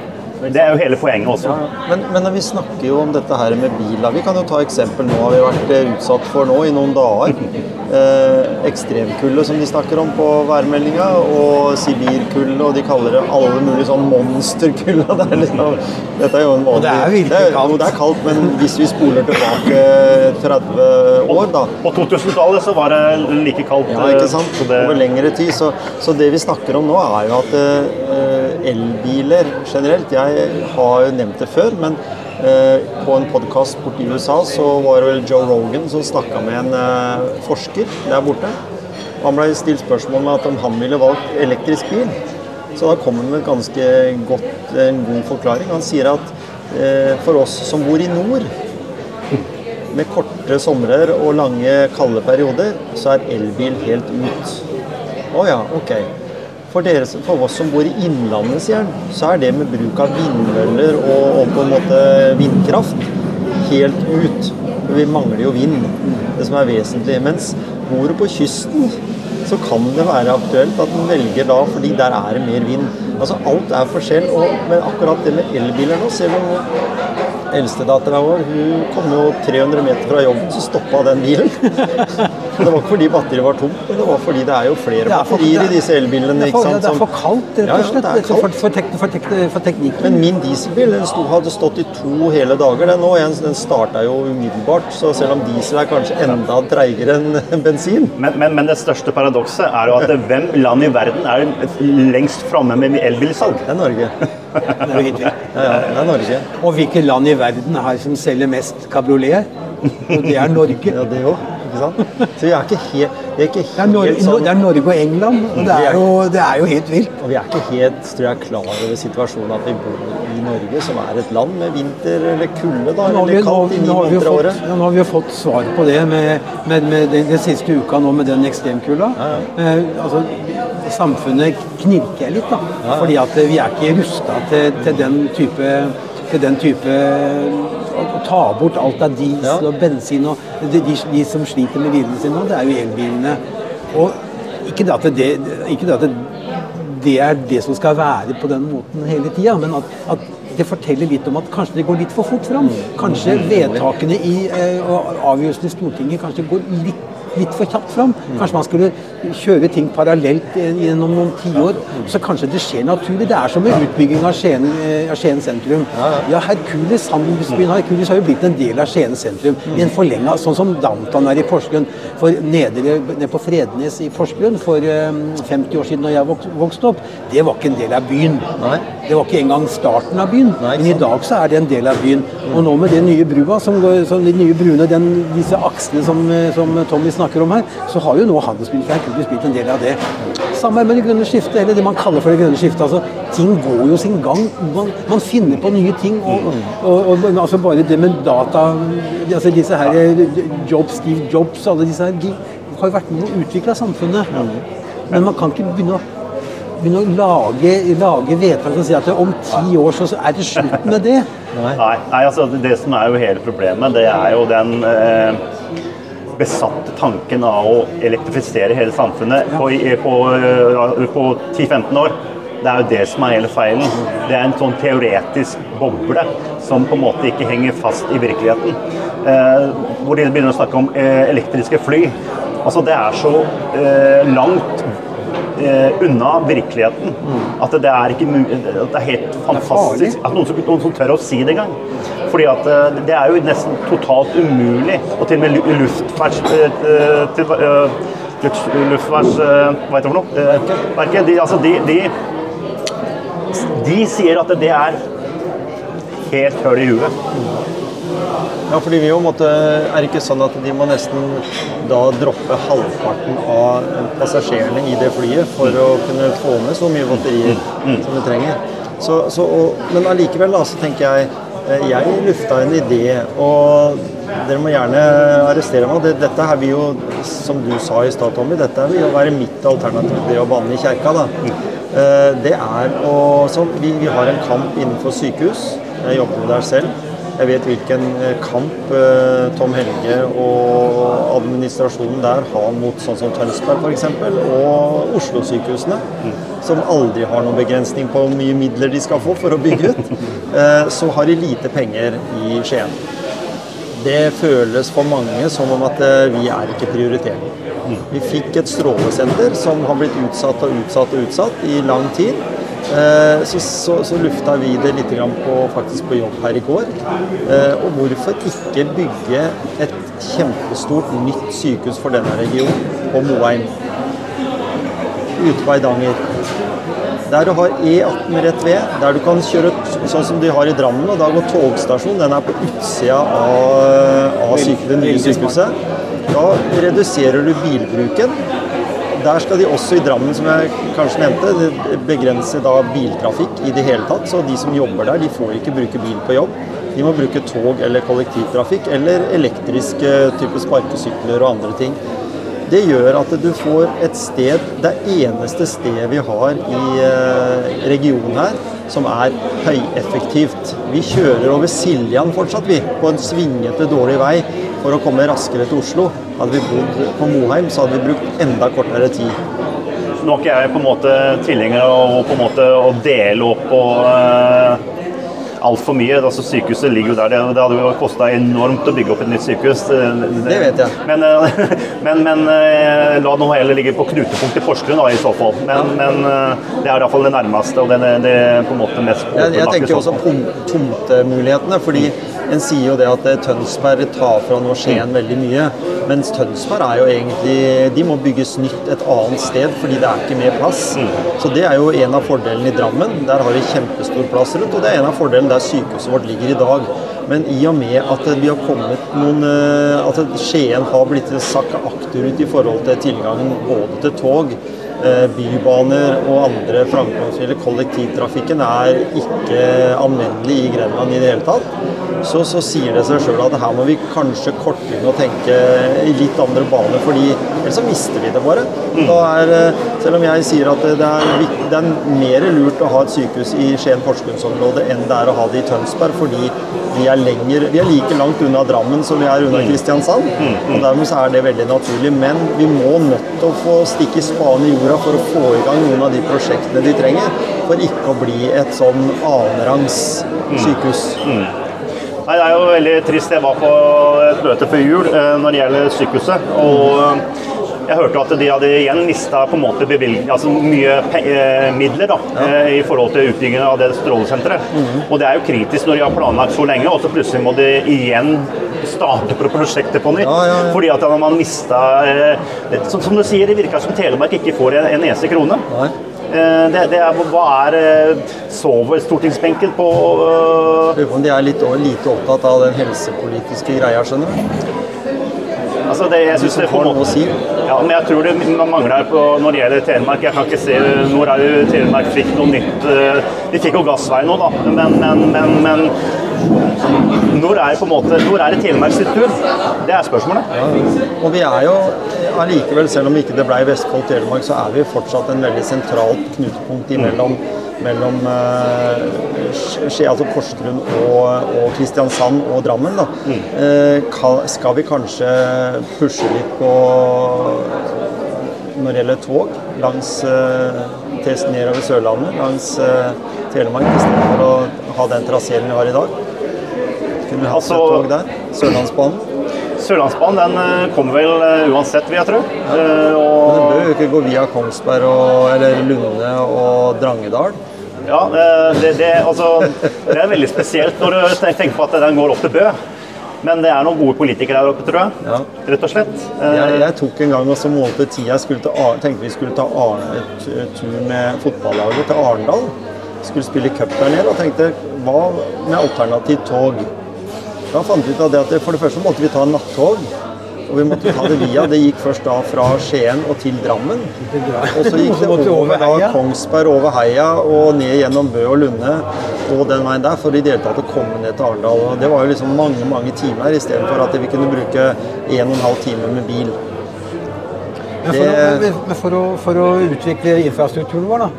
Det er jo hele poenget også. Men, men vi snakker jo om dette her med biler. Vi kan jo ta eksempel nå har vi vært eh, utsatt for nå i noen dager. *laughs* Eh, ekstremkulde som de snakker om på værmeldinga, og sibirkulde, og de kaller det alle mulige sånn monsterkulde. *laughs* Det er liksom, dette er jo en vanlig det er virkelig det er, kaldt. jo, det er kaldt, men hvis vi spoler tilbake 30 år, da På 2000-tallet så var det like kaldt. Ja, ikke sant? det- Over lengre tid. Så, så det vi snakker om nå, er jo at eh, elbiler generelt Jeg har jo nevnt det før, men eh, på en podkast borte i USA så var det vel Joe Rogan som snakka med en eh, forsker der borte. Han ble stilt spørsmål med at om han ville valgt elektrisk bil. Så da kom han med ganske godt, en god forklaring. Han sier at eh, for oss som bor i nord, med korte somrer og lange kalde perioder, så er elbil helt ut. Å ja, ok. For, dere, for oss som bor i Innlandet, sier han, så er det med bruk av vindmøller og, og på en måte vindkraft helt ut. Vi mangler jo vind, det som er vesentlig. Mens bor du på kysten, så kan det være aktuelt at en velger da, fordi der er det mer vind. Altså Alt er forskjell, og, men akkurat det med elbiler nå vi nå Eldstedattera vår hun kom jo 300 meter fra jobben, så stoppa den bilen. *laughs* det var ikke fordi batteriet var tomt, men det var fordi det er jo flere er for- batterier i disse elbilene. Det ikke sant? det er for kaldt, rett og slett. Ja, ja, for, for, tek, for, tek, for teknikken. Men min dieselbil den sto, hadde stått i to hele dager. Den, igjen, den starta jo umiddelbart, så selv om diesel er kanskje enda treigere enn *laughs* bensin Men, men, men det største paradokset er jo at *laughs* hvem land i verden er lengst framme med elbilsalg? Det er Norge. Det er jo helt vilt. Ja, ja, det er Norge. Og hvilke land i verden er her som selger mest kabriolet? Og det er Norge. Ja, det òg. Ikke sant? Så vi er ikke helt, er ikke Det er, Norge, sånn det er Norge og England, og det er jo, det er jo helt vilt. Og vi er ikke helt tror jeg, klar over situasjonen at vi bor i Norge, som er et land med vinter eller kulde, da, har, eller kaldt i ni nå, har vi jo måneder av fått, året. ja, nå har vi jo fått svar på det med, med, med den, den siste uka nå med den ekstremkulda. Eh, altså, samfunnet knirker litt, da. Fordi at vi er ikke rusta til, til den type til den type å, å ta bort alt av diesel Ja. og bensin og de, de, de som sliter med bilene sine nå, det er jo elbilene. Og ikke det at det, ikke det, at det, det er det som skal være på den måten hele tida, men at, at det forteller litt om at kanskje det går litt for fort fram. Kanskje vedtakene i, eh, og avgjørelsene i Stortinget kanskje går litt, litt for kjapt fram. Kanskje man skulle kjøre ting parallelt eh, gjennom noen tiår. Så kanskje det skjer naturlig. Det er som med utbygging av Skien, eh, av Skien sentrum. Ja, Hercules, handelsbyen Hercules har jo blitt en del av Skien sentrum. I en forlenga, sånn som Downtown er i Porsgrunn. For nedre, nede på Frednes i Porsgrunn for eh, 50 år siden da jeg vokste opp, det var ikke en del av byen. Det var ikke engang starten av byen, men i dag så er det en del av byen. Og nå med den nye brua, som går, så de nye bruene, den, disse aksene som, eh, som Tommy snakker om her, så har jo nå handelsbyen fra Hercules blitt en del av det. Samme med det grønne skiftet, eller det man kaller for det grønne skiftet. Altså, ting går jo sin gang. Man, man finner på nye ting. Og, og, og, og altså bare det med data altså Disse her Jobs, Steve Jobs, alle disse her, de har jo vært med å utvikle samfunnet. Men man kan ikke begynne å begynne å lage, lage vedtak og si at om ti år så så er det slutt med det. Nei, nei altså det som er jo hele problemet, det er jo den eh, besatte tanken av å elektrifisere hele samfunnet på, på, eh, på 10-15 år. Det er jo det som er hele feilen. Det er en sånn teoretisk boble som på en måte ikke henger fast i virkeligheten. Eh, hvor de begynner å snakke om eh, elektriske fly. Altså Det er så eh, langt eh, unna virkeligheten. At det er ikke at det er helt fantastisk at noen som, noen som tør å si det engang. Fordi at eh, det er jo nesten totalt umulig. Og til og med luftfers... eh, til, eh, luft- luftfarts... eh, Hva heter det for noe? Verket. De, altså de, de de sier at det er helt høl i huet. Ja, fordi vi jo måtte, Er det ikke sånn at de må nesten da droppe halvparten av passasjerene i det flyet for å kunne få med så mye batterier som de trenger? Så, så, og, men allikevel da, så tenker jeg eh, Jeg lufta en idé, og dere må gjerne arrestere meg. Dette her vil jo, som du sa i stad, Tommy, dette vil jo være mitt alternativ det å banne i kjerka. da. Eh, Det er å så vi, vi har en kamp innenfor sykehus. Jeg jobber der selv. Jeg vet hvilken eh, kamp eh, Tom Helge og administrasjonen der har mot sånn som Tønsberg f.eks. og Oslo-sykehusene, som aldri har noen begrensning på hvor mye midler de skal få for å bygge ut. *laughs* Eh, Så har de lite penger i Skien. Det føles for mange som om at vi er ikke prioritert. Vi fikk et strålesenter som har blitt utsatt og utsatt og utsatt i lang tid. Eh, Så, så, så lufta vi det litt på, faktisk på jobb her i går. Eh, Og hvorfor ikke bygge et kjempestort nytt sykehus for denne regionen på Moheim? Ute på Eidanger. Der du har E18 rett ved, der du kan kjøre sånn som de har i Drammen. og Da går togstasjonen. Den er på utsida av, av syke, det nye sykehuset. Da reduserer du bilbruken. Der skal de også i Drammen, som jeg kanskje nevnte, begrense da biltrafikk i det hele tatt. Så de som jobber der, de får ikke bruke bil på jobb. De må bruke tog eller kollektivtrafikk eller elektriske type sparkesykler og andre ting. Det gjør at du får et sted, det eneste stedet vi har i eh, regionen her, som er høyeffektivt. Vi kjører over Siljan fortsatt, vi, på en svingete, dårlig vei for å komme raskere til Oslo. Hadde vi bodd på Moheim, så hadde vi brukt enda kortere tid. Nå er ikke jeg på en måte tilhenger av å, dele opp og uh, altfor mye. Altså, sykehuset ligger jo der. Det, det hadde jo kosta enormt å bygge opp et nytt sykehus. Det vet jeg. Men, eh, *laughs* men, men eh, la nå heller ligge på knutepunkt i Porsgrunn da, i så fall. Men, men eh, det er iallfall det nærmeste og det, det på en måte mest Jeg, jeg tenker så også tom, tomtemulighetene. fordi en sier jo det at Tønsberg tar fra nå Skien veldig mye. Mens Tønsberg er jo egentlig De må bygges nytt et annet sted fordi det er ikke mer plass. Så det er jo en av fordelene i Drammen. Der har de kjempestor plass rundt. Og det er en av fordelene der sykehuset vårt ligger i dag. Men i og med at vi har kommet noen eh, At Skien har blitt sakka akterut i forhold til tilgangen både til tog bybaner og andre framkomstmidler, kollektivtrafikken, er ikke anvendelig i Grenland i det hele tatt. Så, så sier det seg sjøl at her må vi kanskje korte inn og tenke i litt andre baner, fordi ellers så mister vi det bare. Da er, eh, selv om jeg sier at det er, det er mer lurt å ha et sykehus i Skien-Porsgrunnsområdet enn det er å ha det i Tønsberg, fordi vi er, lenger, vi er like langt unna Drammen som vi er unna Kristiansand. Og Dermed så er det veldig naturlig. Men vi må nødt til å få stikke spaden i jorda for å få i gang noen av de prosjektene de trenger, for ikke å bli et sånn annenrangs sykehus. Nei, Det er jo veldig trist. Jeg var på et møte før jul eh, når det gjelder sykehuset. og jeg hørte at de hadde igjen mista på en måte bevilgning, altså mye eh, midler da, ja. i forhold til utbyggingen av det strålesenteret. Og det er jo kritisk når de har planlagt så lenge, og så plutselig må de igjen starte på prosjektet på nytt. Ja, ja, ja. Fordi at man mista eh, som, som du sier, det virker som Telemark ikke får en, en eneste krone. Nei. Eh, det, det er, hva er eh, Sover stortingsbenken på eh, Lurer på om de er litt lite opptatt av den helsepolitiske greia, skjønner du. Altså det, jeg synes det får noe å si. Ja, men jeg tror det mangler her på, når det gjelder Telemark. Jeg kan ikke se når er det Telemark fikk noe nytt eh, De fikk jo gassvei nå, da, men, men, men, men når er på en måte, når er det Telemarks sitt tur? Det er spørsmålet. Og vi er jo allikevel, selv om ikke det ble Vestfold Telemark, så er vi fortsatt en veldig sentralt knutepunkt imellom mellom eh, altså Porsgrunn og, og Kristiansand og Drammen. Da. Eh, skal vi kanskje pushe litt på når det gjelder tog langs eh, til nedover Sørlandet, langs Telemark, istedenfor å ha den traseen vi har i dag? Kunne vi hatt Altså- et tog der? Sørlandsbanen? Sørlandsbanen den eh, kommer vel eh, uansett, vil jeg tro. Og... Men den bør jo ikke gå via Kongsberg og, eller Lunde og Drangedal. ja, eh, det, det, altså, det er veldig spesielt når du tenker på at den går opp til Bø. Men det er noen gode politikere der oppe, tror jeg. Ja. Rett og slett. Eh, Jeg, jeg tok en gang og så målte tida. Jeg tenkte vi skulle ta Arne, tur med fotballaget til Arendal. skulle spille cup der nede og tenkte hva med alternativt tog? Da fant vi ut av det at for det første måtte vi ta nattog. Og vi måtte ta det via. Det gikk først da fra Skien og til Drammen. Og så gikk det over da. Kongsberg, over Heia og ned gjennom Bø og Lunde og den veien der for i det hele tatt å komme ned til Arendal. Og det var jo liksom mange, mange timer istedenfor at vi kunne bruke en og en halv time med bil. Men for, Det- å, men- for, å, for å utvikle infrastrukturen vår, da,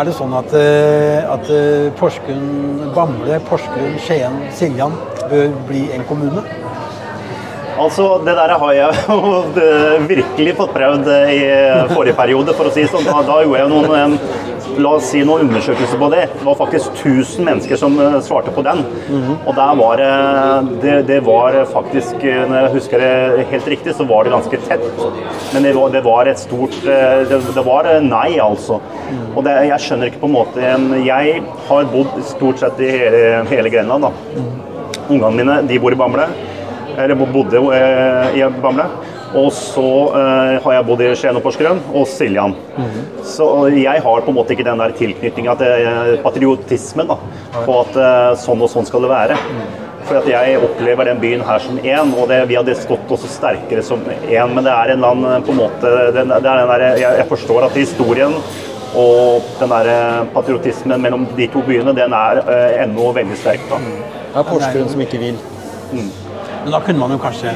er det sånn at, eh, at eh, Porsgrunn, Bamble, Porsgrunn, Skien, Siljan bør bli en kommune? Altså, Det der har jeg *laughs* jo eh, virkelig fått prøvd eh, i forrige periode, for å si sånn. Da, da gjorde jeg noen eh, La oss si noen undersøkelser på det. Det var faktisk 1000 mennesker som eh, svarte på den. Og der var det, det var faktisk eh, Når jeg husker det helt riktig, så var det ganske tett. Men det var, det var et stort eh, det, det var eh, nei, altså. Og det, jeg skjønner ikke på en måte Jeg har bodd stort sett i hele, hele Grenland, da. Ungene mine de bor i Bamble. Eller bo- bodde eh, i Bamble. Og så eh, har jeg bodd i Skien og Porsgrunn og Siljan. Så jeg har på en måte ikke den der tilknytninga til eh, patriotismen da, på at eh, sånn og sånn skal det være. For at jeg opplever den byen her som én, og det, vi hadde stått også sterkere som én. Men det er en annen på en måte den, det er den der, jeg, jeg forstår at historien og den der eh, patriotismen mellom de to byene, den er eh, ennå veldig sterk. da. Det er Porsgrunn som ikke vil. Men da kunne man jo kanskje,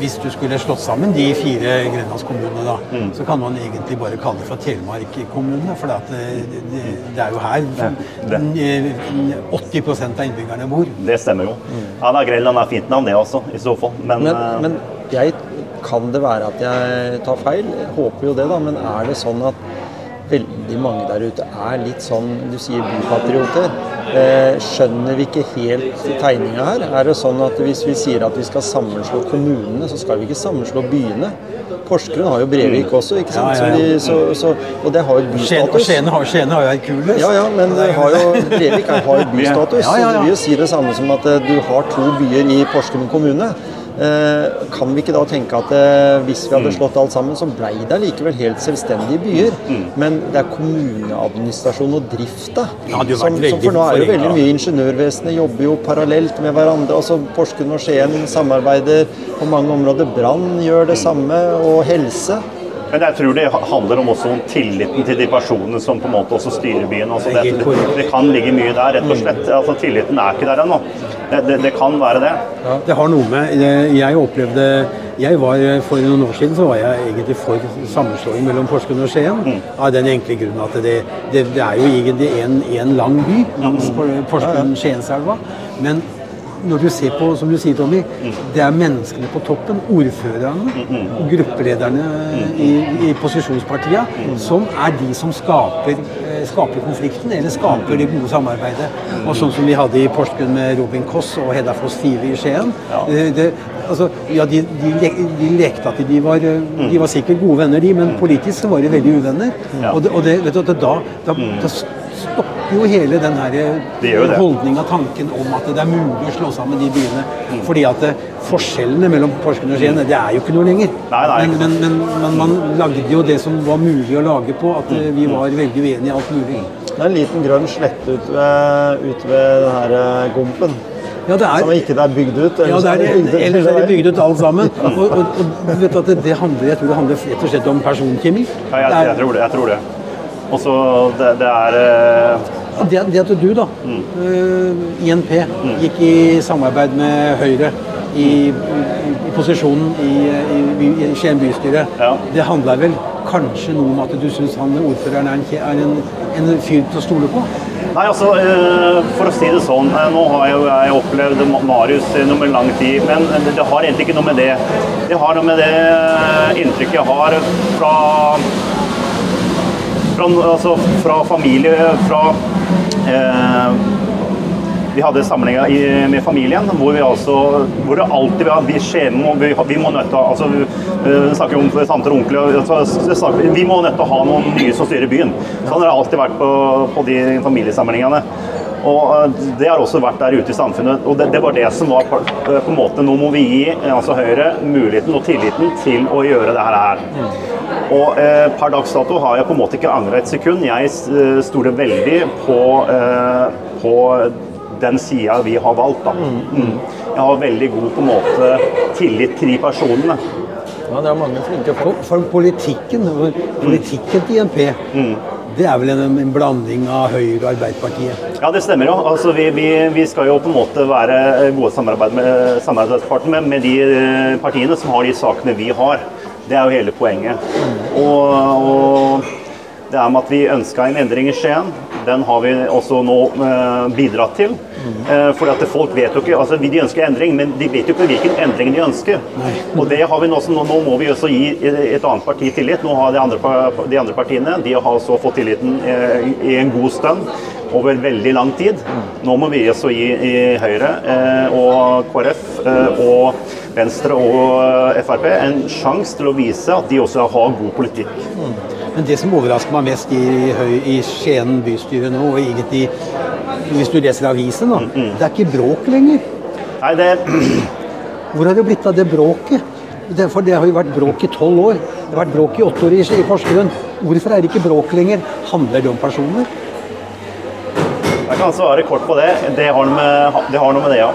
hvis du skulle slått sammen de fire grenlandskommunene, da, Mm. så kan man egentlig bare kalle det for Telemark kommune. For det, det, det er jo her det. eh, 80% av innbyggerne bor. Det stemmer jo. Ja, da, Grenland er fint navn, det også, i så fall. Men, Men, uh, men jeg kan det være at jeg tar feil? Jeg håper jo det, da. Men er det sånn at veldig mange der ute er litt sånn Du sier bypatrioter. Eh, skjønner vi ikke helt tegninga her? Er det sånn at hvis vi sier at vi skal sammenslå kommunene, så skal vi ikke sammenslå byene? Porsgrunn har jo Brevik også, ikke sant? Ja, ja, ja. De, så, så, og det har jo bystatus. Skien har, Skien har jo Hercules. Ja, ja, men har jo, Brevik har jo *laughs* bystatus. Så det vil jo si det samme som at eh, du har to byer i Porsgrunn kommune. Eh, kan vi ikke da tenke at eh, hvis vi Mm. hadde slått alt sammen, så blei det likevel helt selvstendige byer? Mm. Men det er kommuneadministrasjon og drift, da. Det hadde jo vært som, som for nå er jo veldig mye Ingeniørvesenet jobber jo parallelt med hverandre. altså Porsgrunn og Skien samarbeider på mange områder. Brann gjør det samme, og helse. Men jeg tror det handler om også om tilliten til de personene som på en måte også styrer byen. Altså Det det, det, kan ligge mye der, rett og slett. Altså Tilliten er ikke der ennå. Det, det, det kan være det. Det har noe med jeg- Jeg opplevde jeg var, For noen år siden så var jeg egentlig for sammenslåing mellom Porsgrunn og Skien. Av den enkle grunnen at det, det, det er jo egentlig en, en lang by langs Porsgrunn-Skienselva. Men når du ser på, som du sier, Tommy, det er menneskene på toppen, ordførerne og gruppelederne i, i posisjonspartiene, som er de som skaper, eh, skaper konflikten, eller skaper det gode samarbeidet. Og sånn som vi hadde i Porsgrunn med Robin Koss og Hedda Foss Five i Skien. Det, det, altså, ja, de, de, de lekte at de var, eh, de var sikkert gode venner, de, men politisk så var de veldig uvenner. Og, det, og det, vet du, da, da, da stopper jo hele den her Det holdninga, tanken om at det er mulig å slå sammen de byene. Fordi at det, forskjellene mellom Porsgrunn og Skien, det er jo ikke noe lenger. Nei, nei. Men, men, men, men man lagde jo det som var mulig å lage på, at eh, vi var veldig uenige i alt mulig. Det er en liten grønn slette ute ved, ut ved den her eh, Gompen. Ja, det Som ikke ikke er bygd ut. ja, det er, ellers er det bygd ut alt sammen. *laughs* Og, og, og vet du at det, det handler, jeg tror det handler rett og slett om personkjemi. Ja, jeg, Det er- jeg tror det. jeg tror det. Og så det, det er uh... Det, det at du, da, eh, INP, gikk i samarbeid med Høyre i, i, i posisjonen i, i, i Skien bystyre, Ja. det handler vel kanskje noe om at du syns han ordføreren er en, er en, en fyr til å stole på? Nei, altså, eh, for å si det sånn, nå har jeg jo jeg opplevd Marius gjennom en lang tid, men det, har egentlig ikke noe med det. Det har noe med det inntrykket jeg har fra fra, altså, fra familie, fra eh, vi hadde samlinger med familien hvor vi altså hvor det alltid var vi skjema vi, vi må nødt til å altså, vi, eh, snakker om tanter og onkler altså, Vi må nødt til å ha noen nye som styrer byen. Sånn har det alltid vært på, på de familiesamlingene. Og eh, Det har også vært der ute i samfunnet. og Det, det var det som var på, på en måte Nå må vi gi eh, altså Høyre muligheten og tilliten til å gjøre det her. Og eh, per dags dato har jeg på en måte ikke angra et sekund. Jeg eh, stoler veldig på, eh, på den sida vi har valgt. Da. Mm. Jeg har veldig god på en måte tillit til de personene. Ja, det er mange flinke For, folk. for politikken, politikken til INP, det er vel en, en blanding av Høyre og Arbeiderpartiet. Ja, det stemmer jo. Altså, vi, vi, vi skal jo på en måte være gode samarbeid med, samarbeidspartnere med, med de eh, partiene som har de sakene vi har. Det er jo hele poenget. Og, og det er med at vi ønska en endring i Skien. Den har vi også nå eh, bidratt til. Eh, fordi at folk vet jo ikke, altså De ønsker endring, men de vet jo ikke hvilken endring de ønsker. Og det har vi nå, nå, nå må vi også gi et annet parti tillit. Nå har De andre, de andre partiene de har også fått tilliten eh, i en god stund over veldig lang tid. Nå må vi også gi i Høyre eh, og KrF eh, og Venstre og Frp en sjanse til å vise at de også har god politikk. Men det som overrasker meg mest i, Høy- i Skien bystyre nå, og egentlig hvis du leser avisen, da, det er ikke bråk lenger. Nei, det, Hvor har det blitt av det bråket? For det har jo vært bråk i tolv år. Det har vært bråk i åtte år i, i Porsgrunn. Hvorfor er det ikke bråk lenger? Handler det om personer? jeg kan svare kort på det. Det har noe med det, har noe med det ja.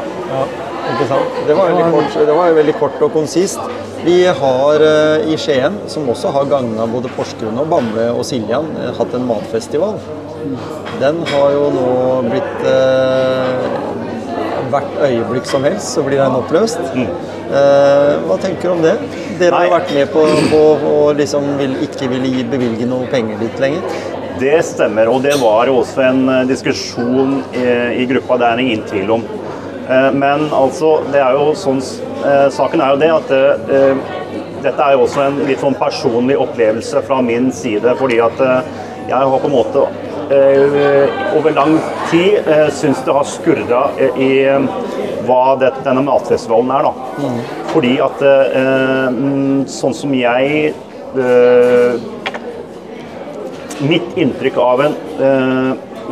Ikke sant? Det var veldig kort, det var veldig kort og konsist. Vi har eh, i Skien, som også har gagna både Porsgrunn og Bamble og Siljan, eh, hatt en matfestival. Den har jo nå blitt eh, Hvert øyeblikk som helst så blir den oppløst. Eh, hva tenker du om det? Dere har vært med på, på og liksom vil, ikke ville gi, bevilge noe penger dit lenger. Det stemmer, og det var også en eh, diskusjon i, i gruppa. Det er ingen tvil om. Eh, Men altså, det er jo sånn eh, Saken er jo det at eh, dette er jo også en litt sånn personlig opplevelse fra min side, fordi at jeg har på en måte over lang tid syns det har skurra i hva det, denne matfestivalen er. da. Fordi at mm, sånn som jeg Mitt inntrykk av en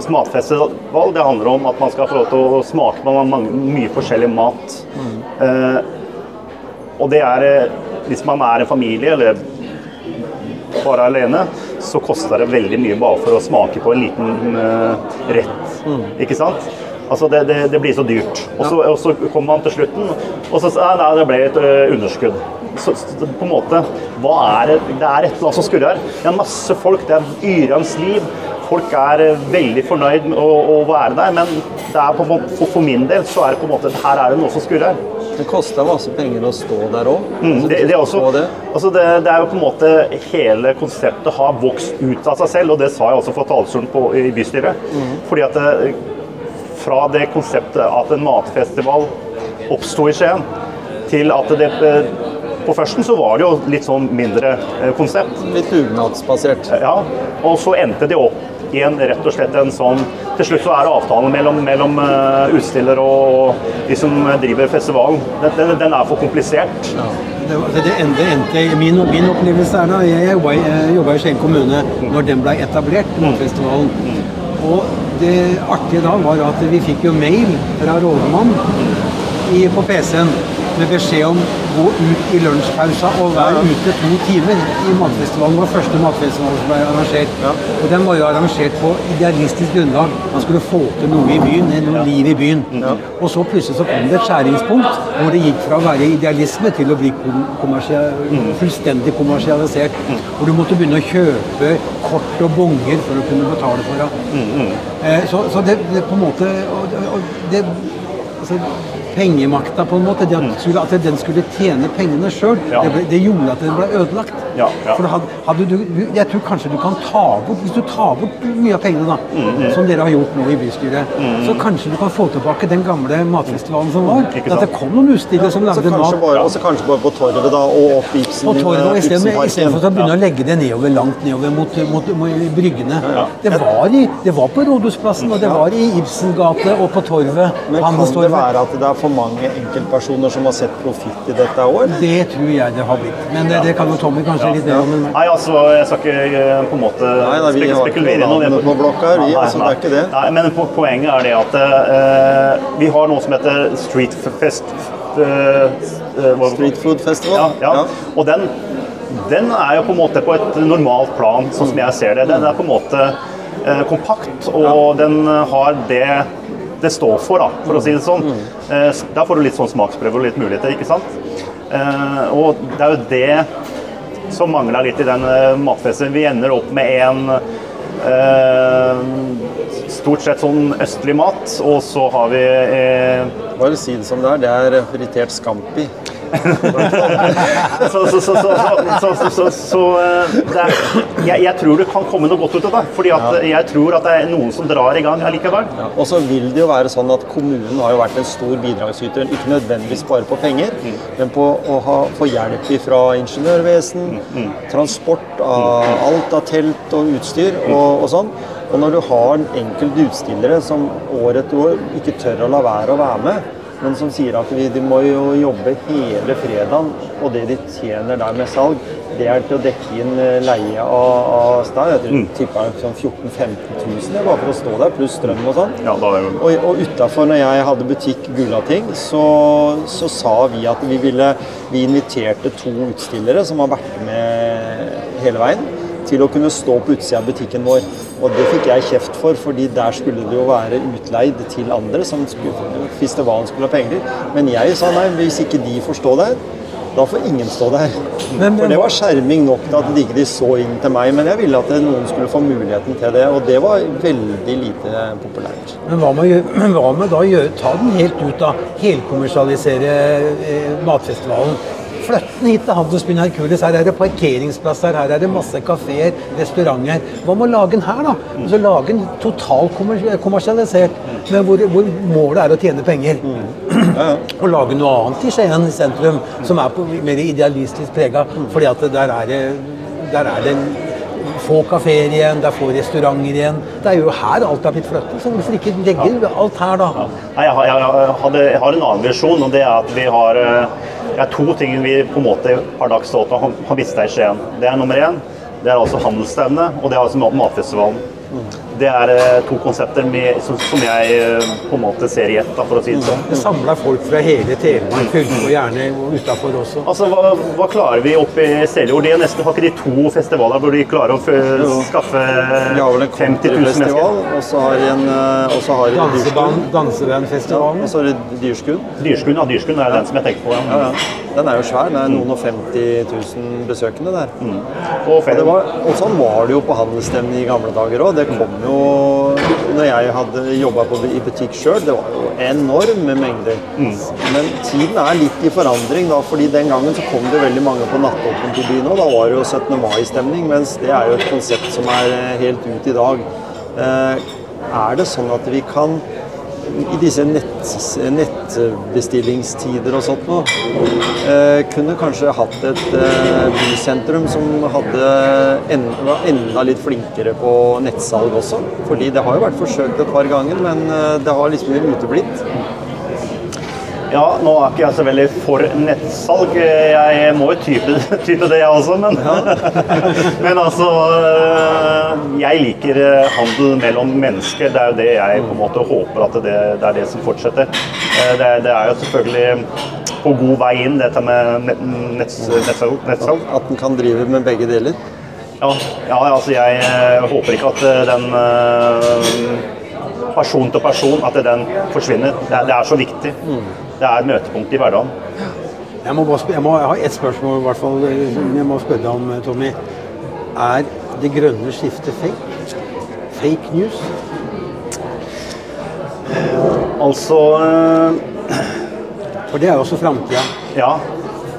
eh, matfestival det handler om at man skal få lov til å smake på mye forskjellig mat. Eh, og det er eh, Hvis man er en familie eller bare alene, så koster det veldig mye bare for å smake på en liten eh, rett. Ikke sant? Altså det, det, det blir så dyrt. Og så, og så kommer man til slutten, og så sier nei, det ble et ø, underskudd. Så, så på en måte, hva er det? Det er et eller annet som skurrer her. Det er masse folk, det er yrende liv. Folk er eh, veldig fornøyd med å, å være der, men det er på, måte- for, for min del så er det på en måte her er det noe som skurrer. Det koster masse penger å stå der òg. Mm, det, det, det. også, altså det, det er jo på en måte Hele konseptet har vokst ut av seg selv, og det sa jeg også fra talerstolen i bystyret. Fordi at det, fra det konseptet at en matfestival oppsto i Skien, til at det eh, På førsten så var det jo litt sånn mindre eh, konsept. Litt dugnadsbasert. Ja, og så endte det opp i en rett og slett en sånn Til slutt så er det avtalen mellom, mellom eh, utstiller og de som driver festivalen. Den, den, den er for komplisert. Det, var- det, endte, min, min opplevelse er da Jeg jeg, jeg jobbet i Skien kommune når den ble etablert, Matfestivalen. Og det artige da var at vi fikk jo mail fra rådmannen på PC-en med beskjed om gå ut i lunsjpausa og være ute to timer i matfestivalen. Det var første matfestivalen som ble arrangert. Og den var jo arrangert på idealistisk grunnlag. Man skulle få til noe i byen, noe liv i byen. Og så plutselig så kom det et skjæringspunkt hvor det gikk fra å være idealisme til å bli kommersial, fullstendig kommersialisert. Hvor du måtte begynne å kjøpe kort og bonger for å kunne betale for det. Eh, Så, så det, det på en måte det, altså, Pengemakta, på en måte, det at, skulle, at den skulle tjene pengene sjøl, Ja. det, det gjorde at den ble ødelagt. Ja, ja. For hadde, hadde du, jeg tror kanskje du kan ta bort Hvis du tar bort mye av pengene, da, Mm, som dere har gjort nå i bystyret, så kanskje du kan få tilbake den gamle matfestivalen som var. Ikke At det kom noen utstillere som lagde mat. Og også kanskje bare på Torvet da, og opp Ibsen, på torvet, Istedenfor å begynne å legge det nedover, langt nedover mot, mot, mot bryggene. Det, var i, det var på Rådhusplassen, og det var i Ibsengate og på Torvet. Men kan det være at det er for mange enkeltpersoner som har sett profitt i dette òg? Det tror jeg det har blitt. Men det, det kan jo Tommy kanskje litt mer om. Nei, altså, jeg skal ikke eh, på en måte Nei, nei, vi har spekulere i noe noe. navn på blokka her, vi, altså, det er ikke det. Nei, men po poenget er det at uh, vi har noe som heter Street Fest. uh, Street Food Festival? Ja, ja. Og den den er jo på en måte på et normalt plan, sånn som jeg ser det. Den er på en måte uh, kompakt, og den har det det står for, da, for å si det sånn. Eh, da får du litt sånn smaksprøve og litt muligheter, ikke sant. Eh, og det er jo det som mangler litt i den eh, matfesten. Vi ender opp med en stort sett sånn østlig mat, og så har vi Bare si det som det er. Det er fritert scampi. Så, så, så, så, så, så, så eh, er, jeg, jeg tror det kan komme noe godt ut av det. fordi at jeg tror at det er noen som drar i gang allikevel. Ja, og så vil det jo være sånn at kommunen har jo vært en stor bidragsyter, ikke nødvendigvis bare på penger, men på å ha, få hjelp fra ingeniørvesen, transport av alt av telt og utstyr og, og sånn. Og når du har enkelte utstillere som år etter år ikke tør å la være å være med, men som sier at vi, de må jo jobbe hele fredagen, og det de tjener der med salg, det er til å dekke inn eh, leie av, av stad. Jeg tror tipper sånn 14 000-15 000 bare for å stå der, pluss strøm og sånn. Ja, jo Og, og utafor, når jeg hadde butikk Gullating, så, så sa vi at vi ville Vi inviterte to utstillere som har vært med hele veien, til å kunne stå på utsida av butikken vår. Og det fikk jeg kjeft for, fordi der skulle det jo være utleid til andre som skulle, festivalen skulle ha penger. Men jeg sa nei, hvis ikke de får stå der, da får ingen stå der. Men- For det var skjerming nok til at de ikke så inn til meg, men jeg ville at noen skulle få muligheten til det, og det var veldig lite populært. Men hva med, men *clears throat* hva med da gjøre, ta den helt ut av helkommersialisere eh, matfestivalen? Flytt den hit til Handelsbyen Hercules. Her er det parkeringsplasser, her er det masse kafeer, restauranter. Hva med å lage den her, da? Altså Lage den totalt kommersialisert, men hvor, hvor målet er å tjene penger. *clears throat* Og lage noe annet i Skien sentrum som er på, mer idealistisk prega. fordi at der er det, der er det få kafeer igjen, det er få restauranter igjen. Det er jo her alt har blitt flyttet, så hvorfor ikke legge alt her, da? Nei, jeg, har, jeg, hadde, jeg har en annen visjon, og det er at vi har eh, Det er to ting vi på en måte har dags dato har har mistet i Skien. Det er nummer én. Det er altså handelsstevnet, og det er altså matfestivalen. matfestivalen. Det er eh, to konsepter med, som, som jeg eh, på en måte ser i ett, for å si det sånn. Det samler folk fra hele Telemark fylke, og gjerne utafor også. Altså, hva, hva klarer vi oppe i Seljord? De er nesten, har ikke de to festivaler hvor de klarer å f- skaffe De har vel en 50 000 mennesker? og så har de en eh, og så har de Danseband, Dansebandfestivalen. og så har de Dyrskuen. Dyrskuen, ja, Dyrskuen er den som jeg tenker på. Ja, Ja. ja. Den er jo svær. Det er noen og 50 000 besøkende der. Og Og, det var, og sånn var det jo på handelsstevnet i gamle dager òg. Det kom jo Når jeg hadde jobba i butikk sjøl, det var jo enorme mengder. Men tiden er litt i forandring, da, fordi den gangen så kom det veldig mange på nattåpent i byen Og Da var det jo 17. mai-stemning, mens det er jo et konsept som er helt ut i dag. Eh, er det sånn at vi kan i disse nett, nettbestillingstider og sånt noe, eh, kunne kanskje hatt et eh, bysentrum som hadde en, var enda litt flinkere på nettsalg også. Fordi det har jo vært forsøkt et par ganger, men eh, det har liksom uteblitt. Ja, nå er ikke jeg så veldig for nettsalg. Jeg må jo type, *laughs* type det, jeg også, men *laughs* Men altså øh, Jeg liker øh, handel mellom mennesker. Det er jo det jeg på en måte håper at det, det er det som fortsetter. Eh, Det, det er jo selvfølgelig på god vei inn, dette med nettsalg. nettsalg. At en kan drive med begge deler. Ja, ja, altså jeg øh, håper ikke at øh, den øh, person til person at den forsvinner. Det er, det er så viktig. Det er møtepunkt i hverdagen. Jeg må, bare jeg må jeg har ett spørsmål i hvert fall, eh, jeg må spørre deg om, eh, Tommy. Er det grønne skiftet fake? Fake news? Altså øh, For det er jo også framtida. Ja.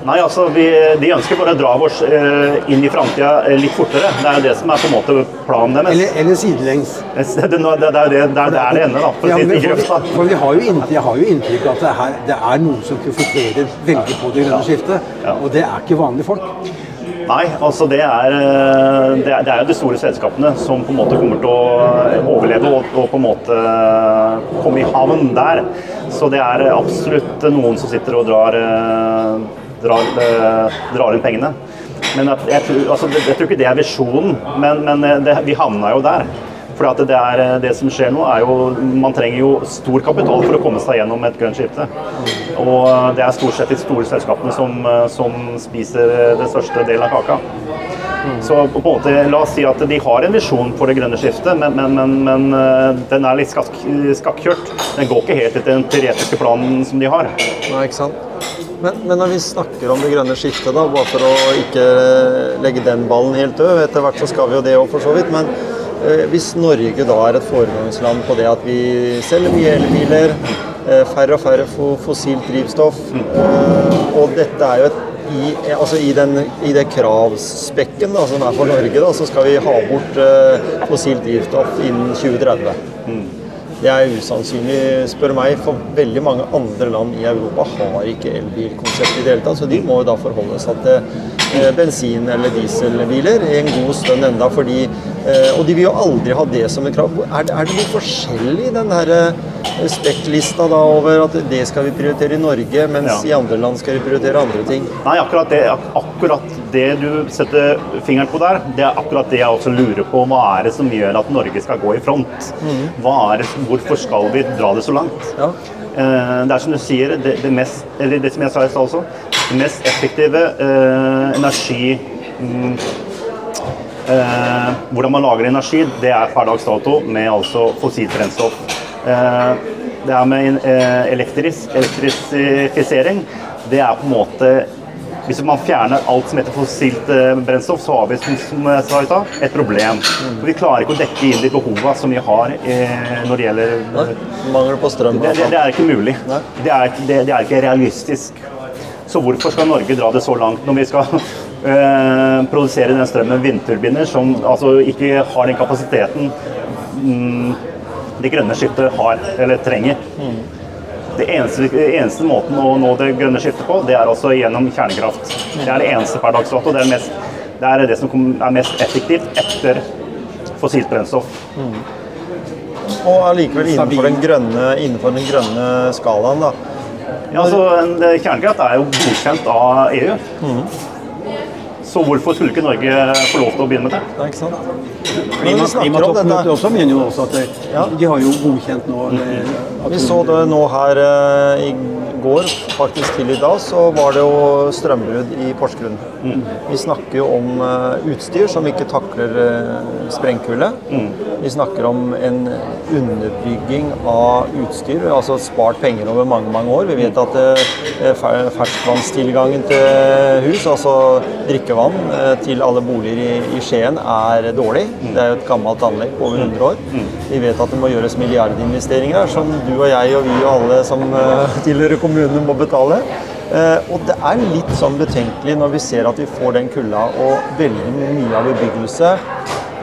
Nei, altså, vi, De ønsker bare å dra oss eh, inn i framtida litt fortere. Det er jo det som er på en måte planen deres. Eller, eller sidelengs. *laughs* Det, det, det, det er jo er der det ender, da. For Ja, men for, for vi har jo inntrykk, jeg har jo inntrykk av at det, her, det er noen som profitterer veldig på det grønne skiftet. Ja. Og det er ikke vanlige folk. Nei, altså det er, eh, det er det er jo de store selskapene som på en måte kommer til å overleve og, og på en måte komme i havn der. Så det er absolutt noen som sitter og drar, eh, drar, eh, drar inn pengene. Men at, jeg, tror, altså, jeg tror ikke det er visjonen, men, men eh, det, vi havna jo der. For det, er, eh, det som skjer nå, er jo Man trenger jo stor kapital for å komme seg gjennom et grønt skifte. Og det er stort sett de store selskapene som, som spiser det største delen av kaka. Så på en måte, la oss si at de har en visjon for det grønne skiftet, men, men, men, men eh, den er litt skakk, skakkjørt. Den går ikke helt etter den teoretiske planen som de har. Nei, ikke sant? Men, men når vi snakker om det grønne skiftet, da, bare for å ikke legge den ballen helt død Etter hvert så skal vi jo det òg, for så vidt. Men eh, hvis Norge da er et foregangsland på det at vi selger mye elbiler, eh, færre og færre fossilt drivstoff, eh, og dette er jo et i, altså i, den, i det kravspekken da, som er for Norge, da, så skal vi ha bort eh, fossilt drivstoff innen 2030. Det er usannsynlig, spør meg, for veldig mange andre land i Europa har ikke elbilkonsept i det hele tatt. Så de må jo da forholde seg til eh, bensin- eller dieselbiler i en god stund enda, fordi eh, Og de vil jo aldri ha det som et krav. Er, det- er det litt forskjellig i den her eh, spekklista da over at det skal vi prioritere i Norge, mens Ja. i andre land skal vi prioritere andre ting? Nei, akkurat det, ak akkurat det du setter fingeren på der, det er akkurat det jeg også lurer på. Hva er det som gjør at Norge skal gå i front? Er det, hvorfor skal vi dra det så langt? Ja. Eh, det er som du sier, det, det, mest, eller det som jeg sa i stad også, det mest effektive eh, energi mm, eh, Hvordan man lager energi, det er per dags dato med altså fossilt brennstoff. Eh, det er med eh, elektris, elektrifisering. Det er på en måte Hvis man fjerner alt som heter fossilt eh, brennstoff, så har vi som, jeg sa i stad, et problem. For vi klarer ikke å dekke inn de behovene som vi har eh, når det gjelder Nei, Mangel på strøm. det, det, det er ikke mulig. Det er, det, det er ikke realistisk. Så hvorfor skal Norge dra det så langt når vi skal eh, produsere den strømmen med vindturbiner som altså ikke har den kapasiteten mm, det grønne skiftet har, eller trenger? Det eneste, eneste måten å nå det grønne skiftet på, det er også gjennom kjernekraft. Det er det eneste per dags dato. Det er, mest, det er det som er mest effektivt etter fossilt brennstoff. Og allikevel innenfor den grønne, innenfor den grønne skalaen, da. Ja, altså, Kjernekraft er jo godkjent av EU. Så hvorfor skulle ikke Norge få lov til å begynne med det? Det er ikke sant? Klimatoppmøtet også mener jo også at det, Ja. de har jo godkjent nå eh, Vi så det nå her eh, i går, faktisk til i dag, så var det jo strømbrudd i Porsgrunn. Vi snakker jo om eh, utstyr som ikke takler sprengkulde. Vi snakker om en underbygging av utstyr, altså spart penger over mange mange år. Vi vet at eh, ferskvannstilgangen til hus, altså drikkevann eh, til alle boliger i, i Skien, er dårlig. Det er jo et gammelt anlegg på over 100 år. Vi vet at det må gjøres milliardinvesteringer som du og jeg og vi og alle som eh, *laughs* tilhører kommunene må betale. Eh, og det er litt sånn betenkelig når vi ser at vi får den kulda, og veldig mye av bebyggelse,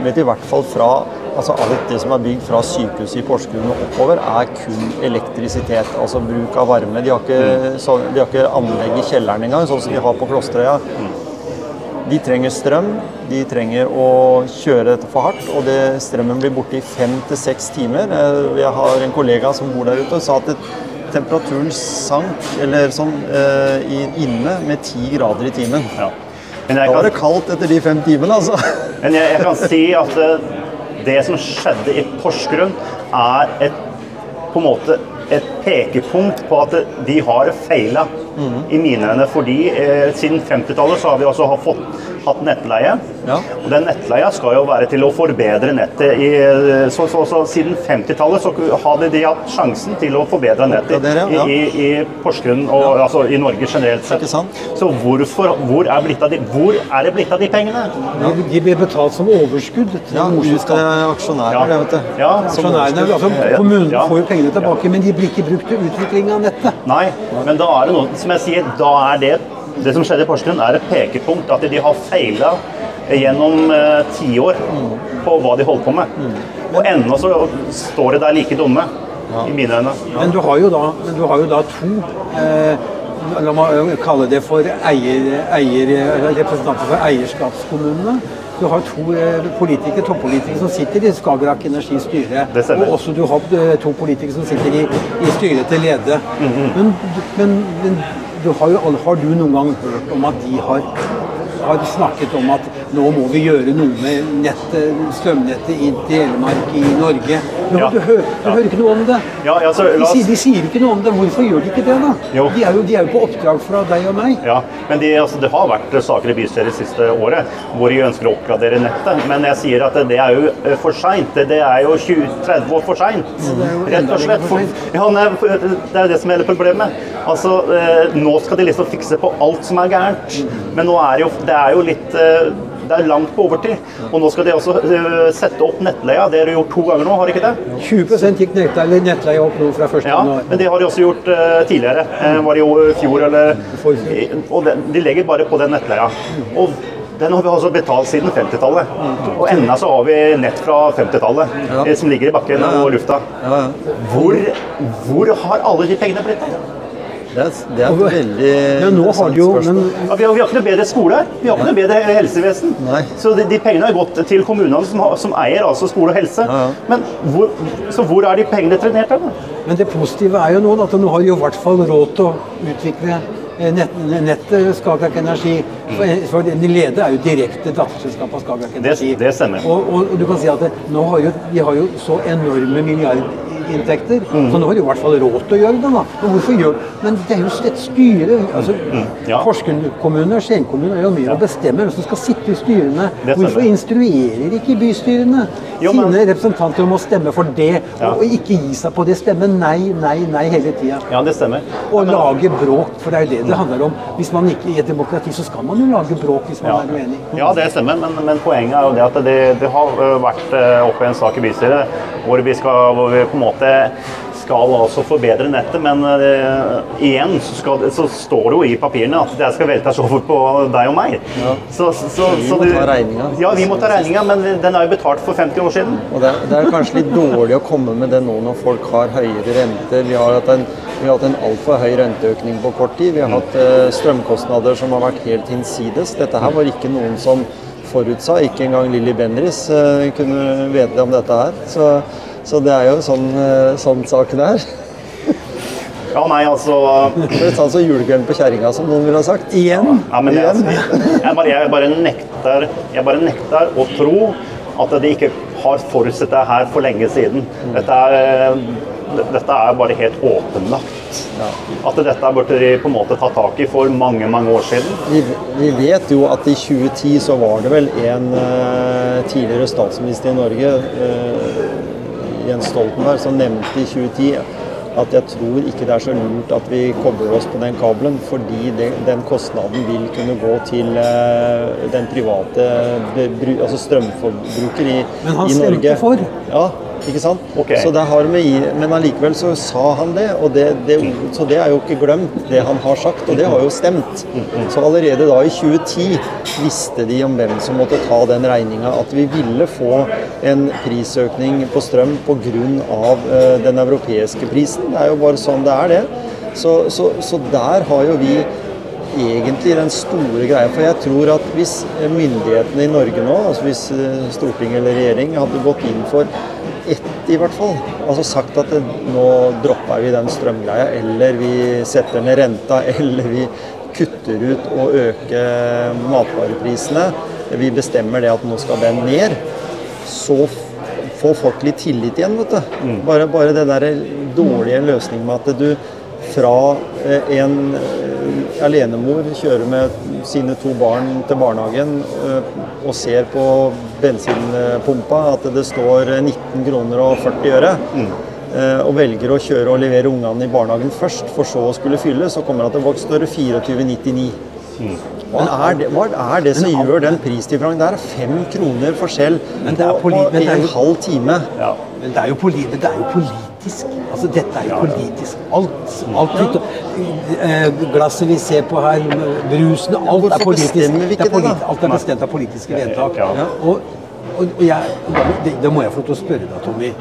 vet i hvert fall fra altså Alt det som er bygd fra sykehuset i Porsgrunn og oppover, er kun elektrisitet. Altså bruk av varme. De har ikke, så, de har ikke anlegg i kjelleren engang, sånn som de har på Klosterøya. De trenger strøm, de trenger å kjøre dette for hardt, og det, strømmen blir borte i fem til seks timer. Eh, Jeg har en kollega som bor der ute og sa at det, temperaturen sank eller sånn, eh, inne med ti grader i timen. Ja. Men, jeg Da var det kaldt etter de fem timene, altså. *laughs* men jeg, jeg kan si at eh, det som skjedde i Porsgrunn, er et, på en måte et pekepunkt på at de har feila i mine øyne. Fordi eh, siden 50-tallet så har vi også fått, hatt nettleie. Ja. Og den nettleia skal jo være til å forbedre nettet. I, eh, så, så, så siden 50-tallet så hadde de hatt sjansen til å forbedre nettet Oppgradere, ja. i, i, i Porsgrunn og altså, i Norge generelt sett. Så hvorfor, hvor, er blitt av de, hvor er det blitt av de pengene? De, de blir betalt som overskudd til Ja, aksjonærer, det, vet du. Ja, Som Aksjonærene, altså Ja, ja. Kommunen Ja. får jo pengene tilbake, men de blir ikke brukt til utvikling av nettet. Nei, men da er det noe som jeg sier, da er det det som skjedde i Porsgrunn, er et pekepunkt at de har feila gjennom eh, tiår på hva de holder på med. Og ennå så står de der like dumme, i mine øyne. Men du har jo da, du har jo da to eh, La meg kalle det for eier, eier, representanter for eierskapskommunene. Du har to eh, politikere, toppolitikere som sitter i Skagerrak Energis styre. Og også du har eh, to politikere som sitter i, i styret til Lede. Mhm. Men, men, men du har, jo, har du noen gang hørt om at de har har snakket om at nå må vi gjøre noe med nettet, strømnettet til Telemark i Norge. Nå, Ja. du, hører, du Ja. hører ikke noe om det. Ja, altså, de, sier, de sier ikke noe om det. Hvorfor gjør de ikke det, da? Jo. De er jo, de er jo på oppdrag fra deg og meg. Ja, men de, altså, Det har vært saker i bystyret det siste året hvor de ønsker å oppgradere nettet. Men jeg sier at det er jo eh, for seint. Det er jo 20-30 år for seint. jo Rett og slett. ja, nei, det er det som er hele problemet. Altså, eh, Nå skal de liksom fikse på alt som er gærent. Men nå er jo, det er jo litt eh, det er langt på overtid. Og nå skal de også eh, sette opp nettleia. Det har de gjort to ganger nå, har de ikke det? 20 gikk nettleia, opp nå fra 1. Ja, januar. men det har de også gjort eh, tidligere. Eh, var det jo i fjor eller Og de, de legger bare på den nettleia. Og den har vi altså betalt siden 50-tallet. Og ennå så har vi nett fra 50-tallet ja. som ligger i bakken og lufta. Ja, ja. Hvor, hvor har alle de pengene blitt av? Det er, det er et veldig ja, nå har de jo men. Ja, vi, har, vi har ikke noe bedre skole. Vi har ikke noe bedre helsevesen. Nei. Så de, de pengene har gått til kommunene som, har, som eier altså skole og helse. Ja, ja. Men hvor, så hvor er de pengene trenert hen? men det positive er jo nå at nå har de i hvert fall råd til å utvikle eh, nett, nettet Skagerrak Energi. For, for de leder er jo direkte datterselskap av Skagerrak Energi. det stemmer. Og, og, og du kan si at det, nå har jo, de har jo så enorme milliardinntekter, Mm. så nå har de i hvert fall råd til å gjøre det. da. Men hvorfor gjør Men det er jo et styre. altså Mm. ja. Porsgrunn kommune og Skien kommune er jo med å bestemme hvem som skal sitte i styrene. Hvorfor instruerer ikke bystyrene Jo, men- sine representanter om å stemme for det, Ja. og ikke gi seg på det? Stemme nei, nei, nei hele tida. Ja, det stemmer. Og lage bråk, for det er jo det det handler om. Hvis man ikke I et demokrati så skal man jo lage bråk hvis man Ja. er uenig. Ja, det stemmer, men, men poenget er jo det at det, det har vært oppe i en sak i bystyret hvor vi, skal, hvor vi på en måte skal altså forbedre nettet, men uh, igjen så, skal, så står det jo i papirene at det skal veltes over på deg og meg. Så, så, så, Vi så må det- ta regninga. Ja, vi må ta regninga, men den er jo betalt for 50 år siden. Og det, er- det er kanskje litt dårlig å komme med det nå når folk har høyere renter. Vi har hatt en, vi har hatt en altfor høy renteøkning på kort tid. Vi har hatt uh, strømkostnader som har vært helt hinsides. Dette her var ikke noen som forutsa. Ikke engang Lilly Bendriss uh, kunne vite om dette her. Så, så det er jo sånn, eh, sånn saken er. Ja, nei, altså Det er sånn som julegrillen på kjerringa, som noen ville ha sagt. Igjen. Ja, men Igjen. *laughs* jeg, bare, jeg, bare nekter, jeg bare nekter å tro at de ikke har forutsett det her for lenge siden. Dette er, dette er bare helt åpenlagt. At dette burde de på en måte ta tak i for mange mange år siden. Vi, vi vet jo at i 2010 så var det vel en uh, tidligere statsminister i Norge, eh, Jens Stoltenberg, som nevnte i 2010 at jeg tror ikke det er så lurt at vi kobler oss på den kabelen, fordi det, den kostnaden vil kunne gå til eh, den private altså strømforbruker i, Men han i stemte Norge. for. Ja, ikke sant? Okay. Så det har med, men allikevel så sa han det, og det, det, så det er jo ikke glemt, det han har sagt, og det har jo stemt. Så allerede da i 2010 visste de om hvem som måtte ta den regninga, at vi ville få en prisøkning på strøm pga. Uh, den europeiske prisen. Det er jo bare sånn det er, det. Så, så, så der har jo vi egentlig den store greia. For jeg tror at hvis myndighetene i Norge nå, altså hvis eh, storting eller regjering hadde gått inn for i hvert fall, altså sagt at nå dropper vi den strømgreia, eller vi setter ned renta, *laughs* eller vi kutter ut og øker matvareprisene, vi bestemmer det at nå skal den ned, så får folk litt tillit igjen, vet du. Bare, bare det der dårlige løsningen med at du fra eh, en alenemor kjører med sine to barn til barnehagen eh, og ser på bensinpumpa at det står 19 kroner og 40 øre, mm. og velger å kjøre og levere ungene i barnehagen først, for så å skulle fylle, så kommer det til å står det 24,99. Hva er det, hva er det som gjør den prisdifferansen? Det er fem kroner forskjell Men det er på, på er en halv time. Ja. Men det er jo, politisk det er jo politisk. Altså, dette er jo politisk. Alt, alt vi, eh, Glasset vi ser på her, brusen, alt er politisk. Det er politi- Alt er bestemt av politiske vedtak. Ja. Og, og, og jeg, det, det må jeg få lov til å spørre deg, Tommy.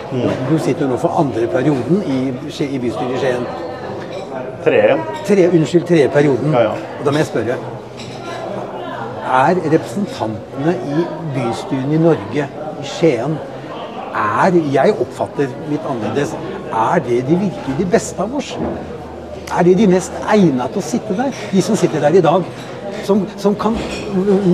Du sitter jo nå for andre perioden i, i bystyret i Skien. Tre. Tre, unnskyld, tredje perioden. Ja, ja. Og da må jeg spørre Er representantene i bystuen i Norge, i Skien, er Jeg oppfatter litt annerledes. Er det de virkelig de beste av oss? Er det de mest egnet til å sitte der? De som sitter der i dag. som, som kan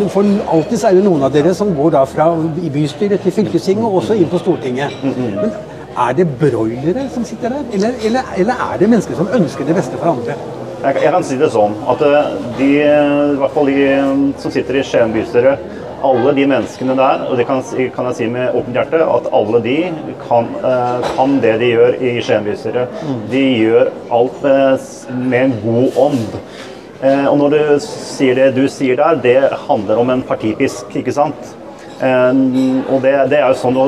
For alltid er det noen av dere som går da fra bystyret til fylkestinget og også inn på Stortinget. Men er det broilere som sitter der, eller, eller, eller er det mennesker som ønsker det beste for andre? Jeg, jeg kan si det sånn at eh, de, i hvert fall de eh, som sitter i Skien bystyre, alle de menneskene der, og det kan, kan, jeg si med åpent hjerte, at alle de kan, eh, kan det de gjør i Skien bystyre. De gjør alt med, med en god ånd. Og når du sier det du sier der, det handler om en partipisk, ikke sant? Og det, det er jo sånn,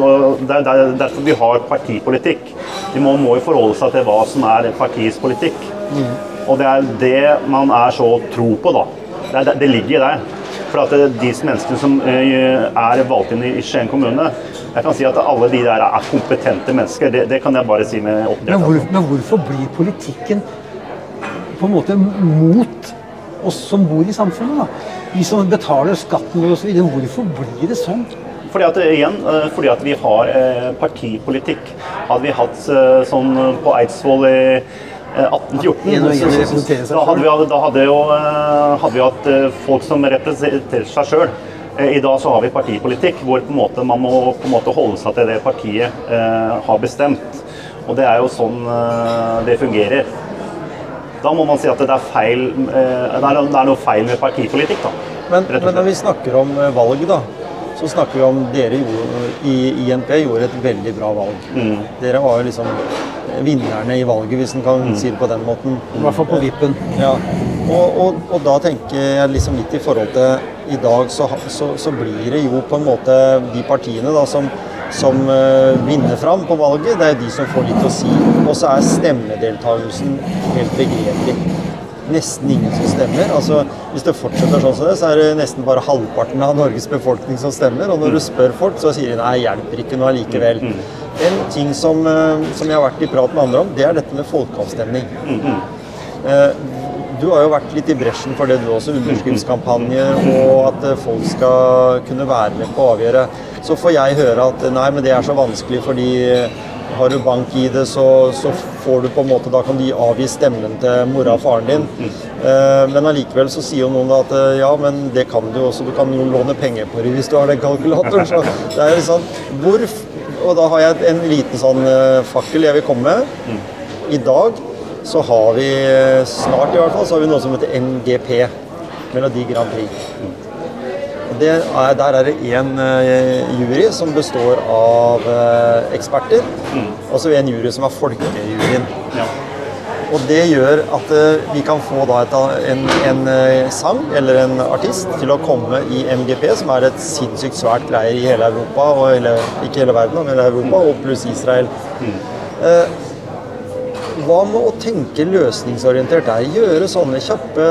det er derfor vi har partipolitikk. De må, må jo forholde seg til hva som er partiets politikk. Mm. Og det er det man er så tro på, da. Det, det, det ligger der. For at de menneskene som eh, er valgt inn i Skien kommune jeg kan si at alle de der er kompetente mennesker. Det, det kan jeg bare si med åpenhet. men, hvor, men hvorfor blir politikken på en måte mot oss som bor i samfunnet? da? Vi som betaler skatten osv. Hvorfor blir det sånn? Fordi at, igjen, eh, fordi at vi har eh, partipolitikk. Hadde vi hatt sånn på Eidsvoll i 1814. Da hadde vi, da hadde jo, eh, hadde vi hatt eh, folk som representerer seg sjøl. Eh, I dag så har vi partipolitikk hvor måte man må på en måte holde seg til det partiet eh, har bestemt. Og det er jo sånn eh, det fungerer. Da må man si at det er, feil, eh, det er noe feil med partipolitikk. da. Men, men når vi snakker om valg, da, så snakker vi om dere gjorde, i INP gjorde et veldig bra valg. Mm. Dere var jo liksom vinnerne i valget, hvis en kan mm. si det på den måten. I hvert fall på vippen. Ja. Og, og, og, da tenker jeg liksom litt i forhold til i dag, så, så, så blir det jo på en måte de partiene da som, som uh, vinner fram på valget, det er de som får litt å si. Og så er stemmedeltakelsen helt begredelig. Nesten ingen som stemmer. Altså, hvis det fortsetter sånn som det, så er det nesten bare halvparten av Norges befolkning som stemmer. Og når du spør folk, så sier de nei, hjelper ikke noe allikevel. Mm. En ting som, eh, som, jeg har vært i prat med andre om, det er dette med folkeavstemning. Mm -hmm. Du har jo vært litt i bresjen for det, du også. underskriftskampanje og at eh, folk skal kunne være med på å avgjøre. Så får jeg høre at nei, men det er så vanskelig fordi har du bank-ID, så, så, får du på en måte Da kan du avgi stemmen til mora og faren din. Mm. Men allikevel så sier jo noen at ja, men det kan du også. Du kan jo låne penger på det hvis du har den kalkulatoren. Så det er liksom Hvor og da har jeg en liten sånn uh, fakkel jeg vil komme med. Mm. I dag så har vi, snart i hvert fall, så har vi noe som heter MGP. Melodi Grand Prix. Er, der er det én uh, jury som består av uh, eksperter. Mm. Og så en jury som er folkejuryen. Ja. Og det gjør at eh, vi kan få et, en, en, eh, sang eller en artist til å komme i MGP, som er et sinnssykt svært greie i hele Europa, og hele, ikke hele verden, men hele Europa, og pluss Israel. Mm. Eh, hva med å tenke løsningsorientert der? Gjøre sånne kjappe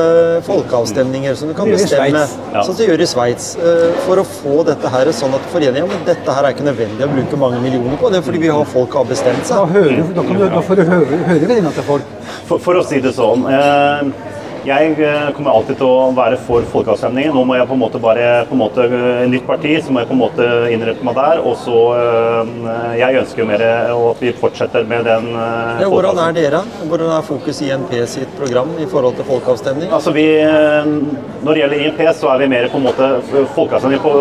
folkeavstemninger som du kan bestemme, ja. sånn som du gjør i Sveits, eh, for å få dette her sånn at foreningen ja, men dette her er ikke nødvendig å bruke mange millioner på. Det er fordi vi har folk har bestemt seg. Da, hører, da, du, da får du høre, høre venninna til folk. For, for, å si det sånn. Eh, jeg eh, kommer alltid til å være for folkeavstemningen. Nå må jeg på en måte bare på en måte, eh, nytt parti, så må jeg på en måte innrette meg der. Og så eh, Jeg ønsker jo mer at vi fortsetter med den ja, Hvordan er dere? Hvordan er fokus i INP sitt program i forhold til folkeavstemning? Altså vi, Når det gjelder INP, så er vi mer på en måte folkeavstemning på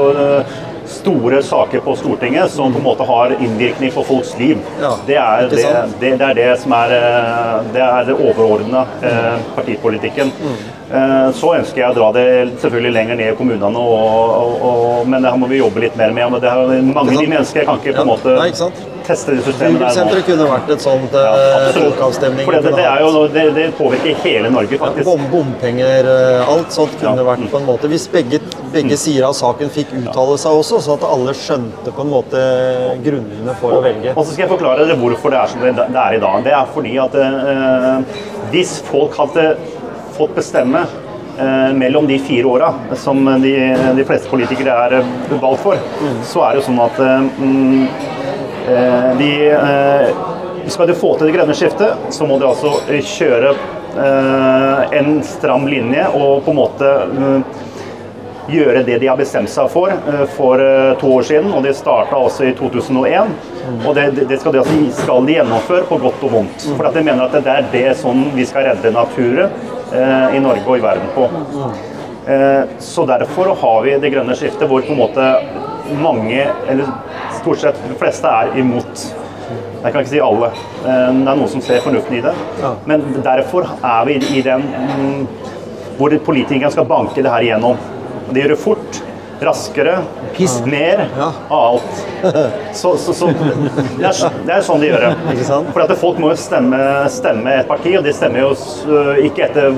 store saker på Stortinget som på en måte har innvirkning på folks liv. Ja, det, er det, det, det, er det som er eh, det, er det overordna eh, partipolitikken. Mm. Eh, så ønsker jeg å dra det selvfølgelig lenger ned i kommunene, og, og, og, men det her må vi jobbe litt mer med. Det er mange de mennesker kan ikke på en måte ja, teste de systemene der Byggesenteret kunne vært et sånt ja, eh, folkeavstemning. For det, det, jo, det, det, påvirker hele Norge, faktisk. Ja, bompenger, eh, alt sånt kunne ja. vært på en måte Hvis begge, begge mm. sider av saken fikk uttale seg også, så at alle skjønte på en måte grunnene for å velge. Og så skal jeg forklare dere hvorfor det er som det er i dag. Det er fordi at eh, hvis folk hadde fått bestemme eh, mellom de fire åra som de, de, fleste politikere er valgt for, mm. så er det sånn at mm, Eh, de, eh, skal du få til det grønne skiftet, så må du altså kjøre eh, en stram linje og på en måte gjøre det de har bestemt seg for for to år siden. og Det starta også i 2001. Og det, det skal, de, altså, skal, de, gjennomføre på godt og vondt. For de mener at det er det sånn vi skal redde naturen i Norge og i verden på. Eh, Så derfor har vi det grønne skiftet hvor på en måte mange, eller stort sett de fleste, er imot. Jeg kan ikke si alle. Det er noen som ser fornuften i det. Men derfor er vi i den mm, hvor politikerne skal banke det her igjennom. De gjør det fort, raskere, mer av alt. *laughs* Så, så, så det, er, det er sånn de gjør det. For folk må jo stemme, stemme et parti, og de stemmer jo ikke etter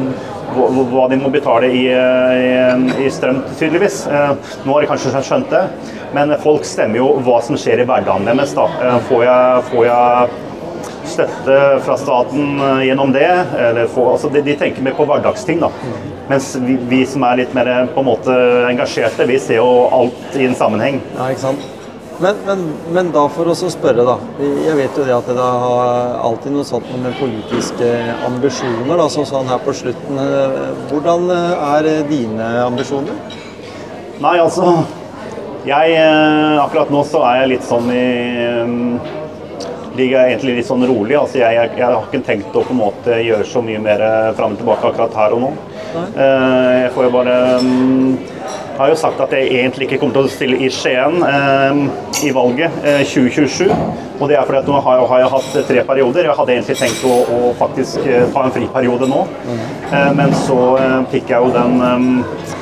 hva de må betale i, i, i strøm, tydeligvis. Eh, Nå har de kanskje skjønt det, men folk stemmer jo hva som skjer i hverdagen deres. da. Eh, Får jeg, får jeg støtte fra staten eh, gjennom det. Eller få, altså de, de tenker mer på hverdagsting. da. Mens vi, vi som er litt mer eh, på en måte engasjerte, vi ser jo alt i en sammenheng. Ja, ikke sant? Men, men, men da for oss å spørre, da. Jeg vet jo det at det har alltid noe sånt med politiske ambisjoner. da, så sånn her på slutten. eh, Hvordan eh, er dine ambisjoner? Nei, altså jeg, eh, Akkurat nå så er jeg litt sånn i mm, Ligger jeg egentlig litt sånn rolig. altså jeg, jeg, jeg har ikke tenkt å på en måte gjøre så mye mer eh, fram og tilbake akkurat her og nå. Nei. Jeg får jo bare mm, har jo sagt at jeg egentlig ikke kommer til å stille i Skien eh, i valget eh, 2027. Og det er fordi at nå har, har jeg hatt tre perioder. Jeg hadde egentlig tenkt å, å faktisk eh, ta en friperiode nå. Eh, Men så eh, fikk jeg jo den eh,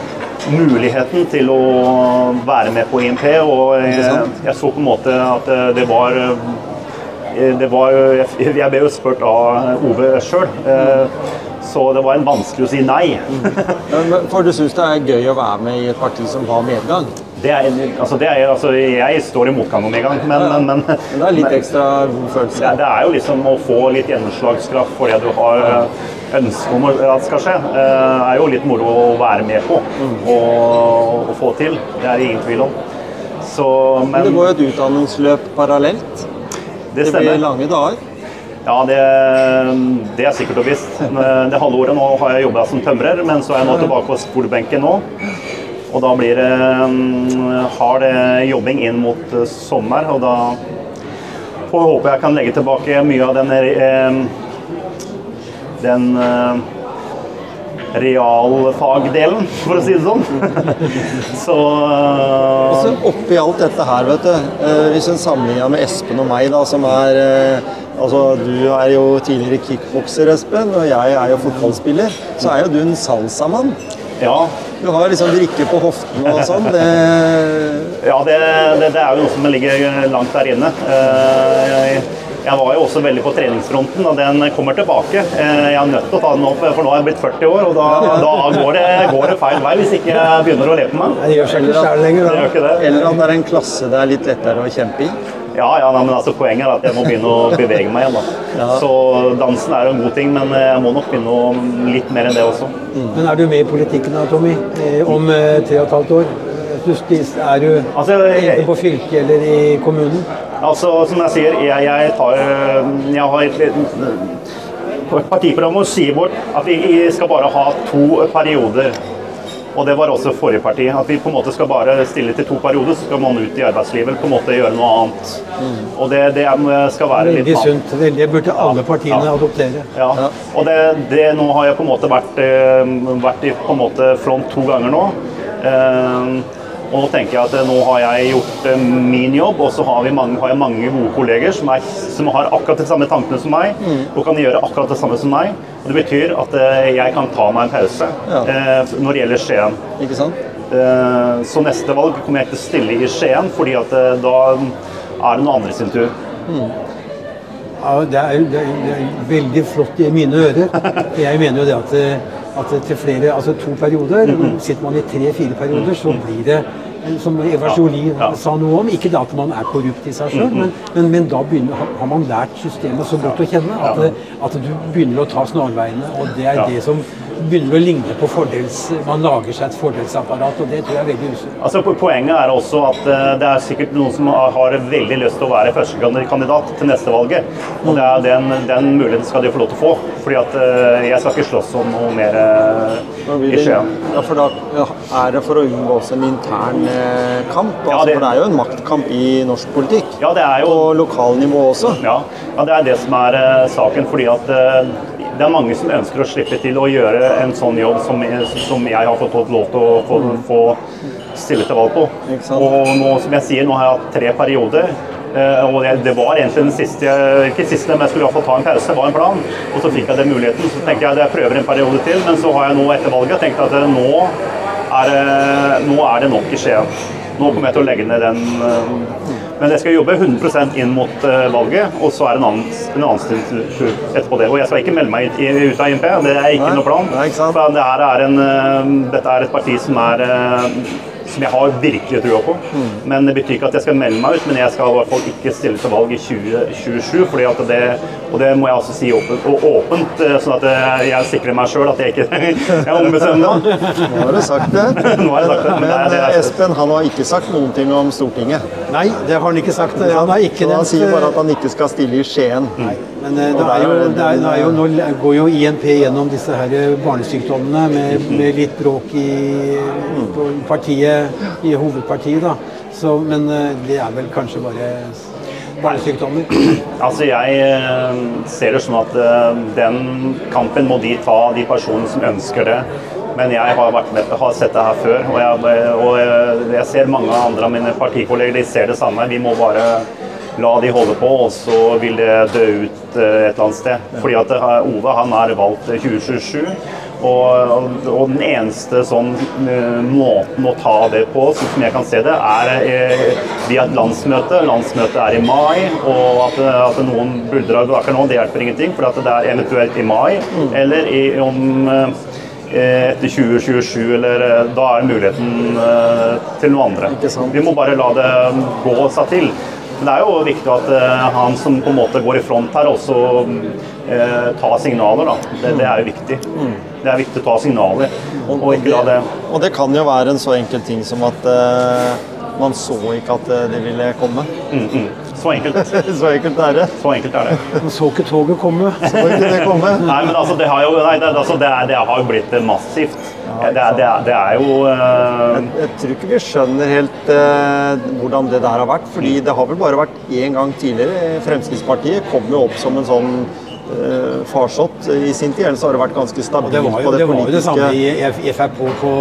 muligheten til å være med på IMP, og jeg, jeg så på en måte at eh, det var eh, det var, jeg jeg ble jo spurt av Ove sjøl, så det var en vanskelig å si nei. Men- For du syns det er gøy å være med i et parti som har medgang? Det er, altså det er, altså jeg står i motgang om medgang, men, men, men, det er litt ekstra det, følelse. er- det er jo liksom å få litt gjennomslagskraft for det du har eh, ønske om at det skal skje. Det er jo litt moro å være med på og, og få til. Det er det ingen tvil om. Så, Men men det går jo et utdanningsløp parallelt. det Det blir lange dager. Ja, det, det er sikkert og visst. Det halve året nå har jeg jobba som tømrer, men så er jeg nå tilbake på skolebenken nå. Og da blir det mm, hard jobbing inn mot eh, sommer, og da får jeg jeg kan legge tilbake mye av den, eh, den eh, realfagdelen, for å si det sånn. *laughs* Så Og så oppi alt dette her, vet du, eh, hvis en sammenligner med Espen og meg, da, som er eh, Altså, du er jo tidligere kickbokser, Espen, og jeg er jo fotballspiller. Så er jo du en salsamann. ja, Du har liksom vrikke på hoften og sånn. Det *laughs* Ja, det, det, det er jo noe som ligger langt der inne. Eh, Jeg, jeg var jo også veldig på treningsfronten, og den kommer tilbake. Eh, Jeg er nødt til å ta den opp, for nå har jeg blitt 40 år, og da, da går, det, går det feil vei hvis ikke jeg begynner å le på meg. Det gjør seg ikke sjæl lenger. Da. det. Eller om det er en klasse det er litt lettere å kjempe i. Ja, ja, nei, men altså Poenget er at jeg må begynne å bevege meg igjen. da. Så dansen er jo en god ting, men jeg må nok begynne å litt mer enn det også. Men er du med i politikken da, Tommy? Eh, Om eh, tre og et halvt år? Er du Altså, jeg- jeg, på fylket eller i kommunen? Altså, som jeg sier, jeg, jeg tar Jeg har et litt Partiprogrammet sier vårt at vi skal bare ha to perioder. Og det var også forrige parti. At vi på en måte skal bare stille til to perioder, så skal man ut i arbeidslivet på en måte gjøre noe annet. Og det, det skal være Veldig litt sunt. Det burde alle partiene Ja. adoptere. Ja. Og det, det, nå har jeg på en måte vært, eh, vært i på en måte front to ganger nå. Eh, og nå tenker jeg at eh, nå har jeg gjort eh, min jobb, og så har, vi mange, har jeg mange gode kolleger som, er, som har akkurat de samme tankene som meg, og kan gjøre akkurat det samme som meg. Og det betyr at eh, jeg kan ta meg en pause Ja. når det gjelder Skien. Ikke sant? Så neste valg kommer jeg ikke til å stille i Skien, fordi at da er det noen andre sin tur. Ja, det, er, det, er, det er veldig flott i mine ører. Jeg mener jo det at, at til flere, altså to perioder, sitter man i tre-fire perioder, så blir det som Eva Jolie Ja. sa noe om, ikke da at man er korrupt i seg sjøl, men, men, men da begynner, har- man lært systemet så godt å kjenne at, ja. at du begynner å ta snarveiene, og det er Ja. det som begynner å ligne på fordels... Man lager seg et fordelsapparat, og det tror jeg er veldig usunt. Altså, poenget er også at uh, det er sikkert noen som har veldig lyst til å være førstekandidat til neste valget. Og det er den, den muligheten skal de få lov til å få. Fordi at uh, jeg skal ikke slåss om noe mer uh, i Skien. Ja, for da ja, er det for å unngå en intern maktkamp. Ja, Altså, det- For det er jo en maktkamp i norsk politikk. Ja, det er jo På lokalnivå også. Ja, ja det er det som er uh, saken. fordi at uh, det er mange som ønsker å slippe til å gjøre en sånn jobb som, som jeg har fått lov til å få, få stille til valg på. Og nå, som jeg sier, nå har jeg hatt tre perioder. eh, og det, var egentlig den siste, ikke siste, men jeg skulle i hvert fall ta en pause, det var en plan. Og så fikk jeg den muligheten. Så tenker jeg at jeg prøver en periode til, men så har jeg nå etter valget tenkt at eh, nå er, det- nå er det nok i Skien. Nå kommer jeg til å legge ned den. eh, Men jeg skal jobbe 100 inn mot eh, valget, og så er det en annen, en annen struktur etterpå det. Og jeg skal ikke melde meg ut av IMP, det er ikke Nei, noe plan. nei, ikke sant. For det er en, eh, dette er et parti som er som jeg har virkelig trua på. Mm. Men det betyr ikke at jeg skal melde meg ut, men jeg skal i hvert fall ikke stille til valg i 2027. Fordi at det, og det må jeg altså si åpent, og åpent eh, sånn at eh, jeg sikrer meg sjøl at jeg ikke *laughs* jeg ombestemmer meg. Nå har du sagt det. *laughs* Nå har jeg sagt det, men det er- Men det eh, er- Espen han har ikke sagt noen ting om Stortinget. Nei, det har han ikke sagt. Han har ikke nevnt han sier bare at han ikke skal stille i Skien. Men eh, det er jo, det er, det er jo, nå går jo INP gjennom disse her barnesykdommene med, med litt bråk i på partiet, i hovedpartiet. da. Så, men eh, det er vel kanskje bare barnesykdommer. Altså Jeg eh, ser det sånn at eh, den kampen må de ta, de personene som ønsker det. Men jeg har, med, har sett det her før, og jeg, og jeg, ser mange andre av mine partikolleger de ser det samme. Vi må bare la de holde på, og så vil det dø ut et eller annet sted. Fordi at Ove han er valgt 2027. Og, og den eneste sånn eh, måten å ta det på, sånn som jeg kan se det, er eh, via et landsmøte. Landsmøtet er i mai, og at, at noen buldrer akkurat nå, det hjelper ingenting. For at det er eventuelt i mai, eller i, om eh, etter 2027, eller da er muligheten til noe andre. Vi må bare la det gå seg til. Men det er jo viktig at han som på en måte går i front her, også eh, tar signaler. Da. Det, det er jo viktig. Det er viktig å ta signaler, og ikke la det Og det kan jo være en så enkel ting som at uh, man så ikke at de det ville komme. mm, mm. Så enkelt. *laughs* så enkelt er det. Så enkelt er det. Man så ikke toget komme. *laughs* Så ikke det komme. *laughs* Nei, men altså, det har jo, nei, det, altså, det, er, det har jo blitt massivt. Det er, det er, det er jo uh... Jeg tror ikke vi skjønner helt uh, hvordan det der har vært. fordi det har vel bare vært én gang tidligere. Fremskrittspartiet kom jo opp som en sånn eh, farsott i sin tid. Ellers har det vært ganske stabilt Det var jo på det, det var jo det samme i F- FRP på,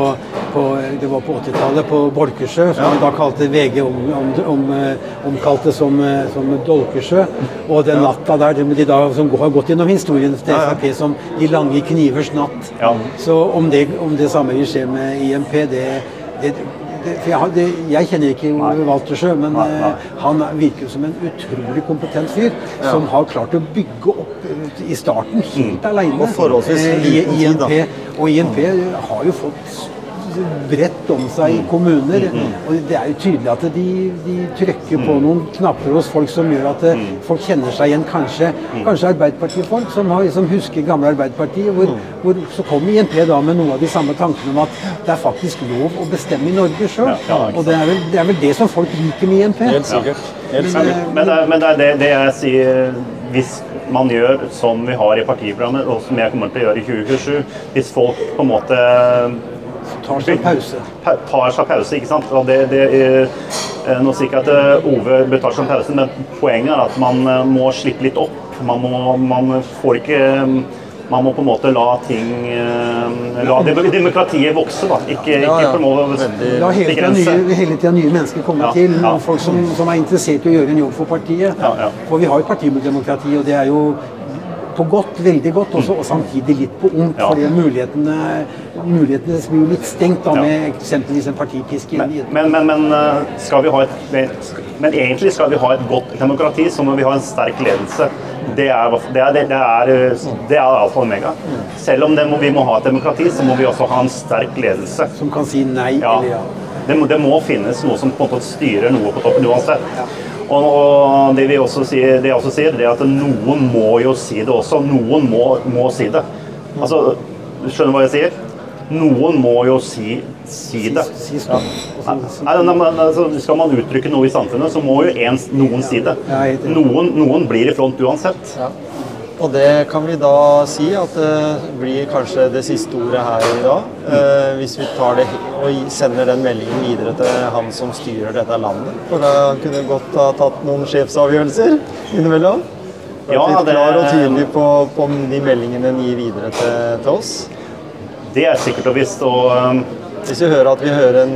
på, det var på 80-tallet, på Bolkesjø, som vi da kalte VG om, om, om, eh, omkalte som, eh, som Dolkesjø. Og den natta der, de, da, som har gått gjennom historien til Ja, ja. Frp som De lange knivers natt. Ja. Så om det, om det samme vil skje med IMP, det, det for jeg, hadde, jeg kjenner ikke Ove Waltersjø, men Nei, nei. eh, han virker som en utrolig kompetent fyr som har klart å bygge opp eh, i starten helt alene. Og forholdsvis eh, liten tid, da. Og INP har jo fått bredt om seg i kommuner. Og det er jo tydelig at de, de trykker på noen knapper hos folk som gjør at eh, folk kjenner seg igjen. Kanskje, kanskje Arbeiderpartifolk som, har, som husker gamle Arbeiderpartiet. Hvor, hvor så kom INP da med noen av de samme tankene om at det er faktisk lov å bestemme i Norge sjøl. Og det er, vel, det er vel det som folk liker med INP. Helt sikkert. Helt sikkert. eh, Men det, er- men det er det, det jeg sier Hvis man gjør som vi har i partiprogrammet, og som jeg kommer til å gjøre i 2027 Hvis folk på en måte tar seg pause. pa- tar seg pause, ikke sant. Og det, det, er nå sier ikke at eh, Ove bør ta seg en pause, men poenget er at man eh, må slippe litt opp. Man, må, man får ikke man må på en måte la ting eh, La demokratiet vokse, da. Ikke, Ja, ikke ja. på en måte Veldig- La hele tida nye, hele tiden nye mennesker komme Ja, til. ja. Folk som, som er interessert i å gjøre en jobb for partiet. Ja, ja. For vi har jo partidemokrati, og det er jo på godt, veldig godt, også, og samtidig litt på ondt. Ja. fordi mulighetene, mulighetene blir jo litt stengt da, med eksempelvis en partipisk. Men, Men, men, men, eh, skal vi ha et, men egentlig skal vi ha et godt demokrati, så må vi ha en sterk ledelse. Det er, det er, det er, det er alfa og omega. Selv om det må, vi må ha et demokrati, så må vi også ha en sterk ledelse. Som kan si nei Ja. eller ja. Det, må, det må finnes noe som på en måte styrer noe på toppen uansett. Og, og det vi også sier, det jeg også sier, det er at noen må jo si det også. Noen må, må si det. Altså, du hva jeg sier? Noen må jo si, si det. Ja. Nei, men, altså, Skal man uttrykke noe i samfunnet, så må jo en, noen si det. Noen, noen blir i front uansett. Og det kan vi da si at det blir kanskje det siste ordet her i dag. Eh, hvis vi tar det og sender den meldingen videre til han som styrer dette landet. For da kunne godt ha tatt noen sjefsavgjørelser innimellom. Ja, litt det- klar og tydelig på, på de meldingene en gir videre til, til oss. Det er sikkert og visst. og um, Hvis vi hører at vi hører en,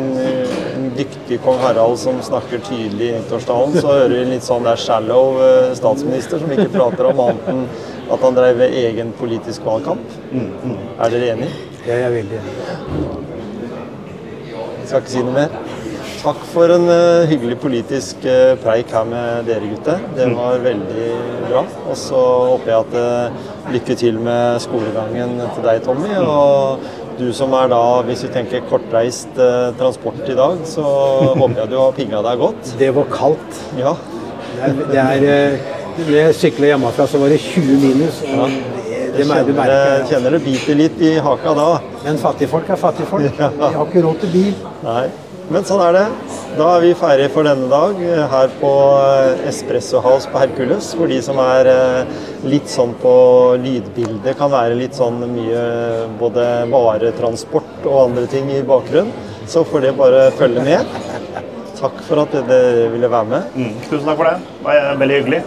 en dyktig kong Harald som snakker tydelig i nyttårstalen, så hører vi litt sånn der shallow eh, statsminister som ikke prater om annet enn at han drev egen politisk valgkamp. Er dere enig? Jeg er veldig enig. Jeg skal ikke si noe mer. Takk for en uh, hyggelig politisk uh, preik her med dere gutter. Det var veldig bra. Og så håper jeg at uh, lykke til med skolegangen til deg, Tommy. Og du som er da, hvis vi tenker kortreist transport i dag, så *laughs* håper jeg du har pigga deg godt. Det var kaldt. Ja. Det er, det er Når jeg sykla hjemmefra, så var det 20 minus. Ja. det, det, Jeg mer- du kjenner, merker kjenner det biter litt i haka da. Men fattigfolk er fattigfolk. *laughs* De har ikke råd til bil. Nei, men sånn er det. Da er vi ferdige for denne dag eh, her på eh, Espresso House på Hercules. For de som er eh, litt sånn på lydbildet, kan være litt sånn mye både varetransport og andre ting i bakgrunnen. Så får det bare følge med. Takk for at dere ville være med. mm, tusen takk for det. Det var veldig hyggelig.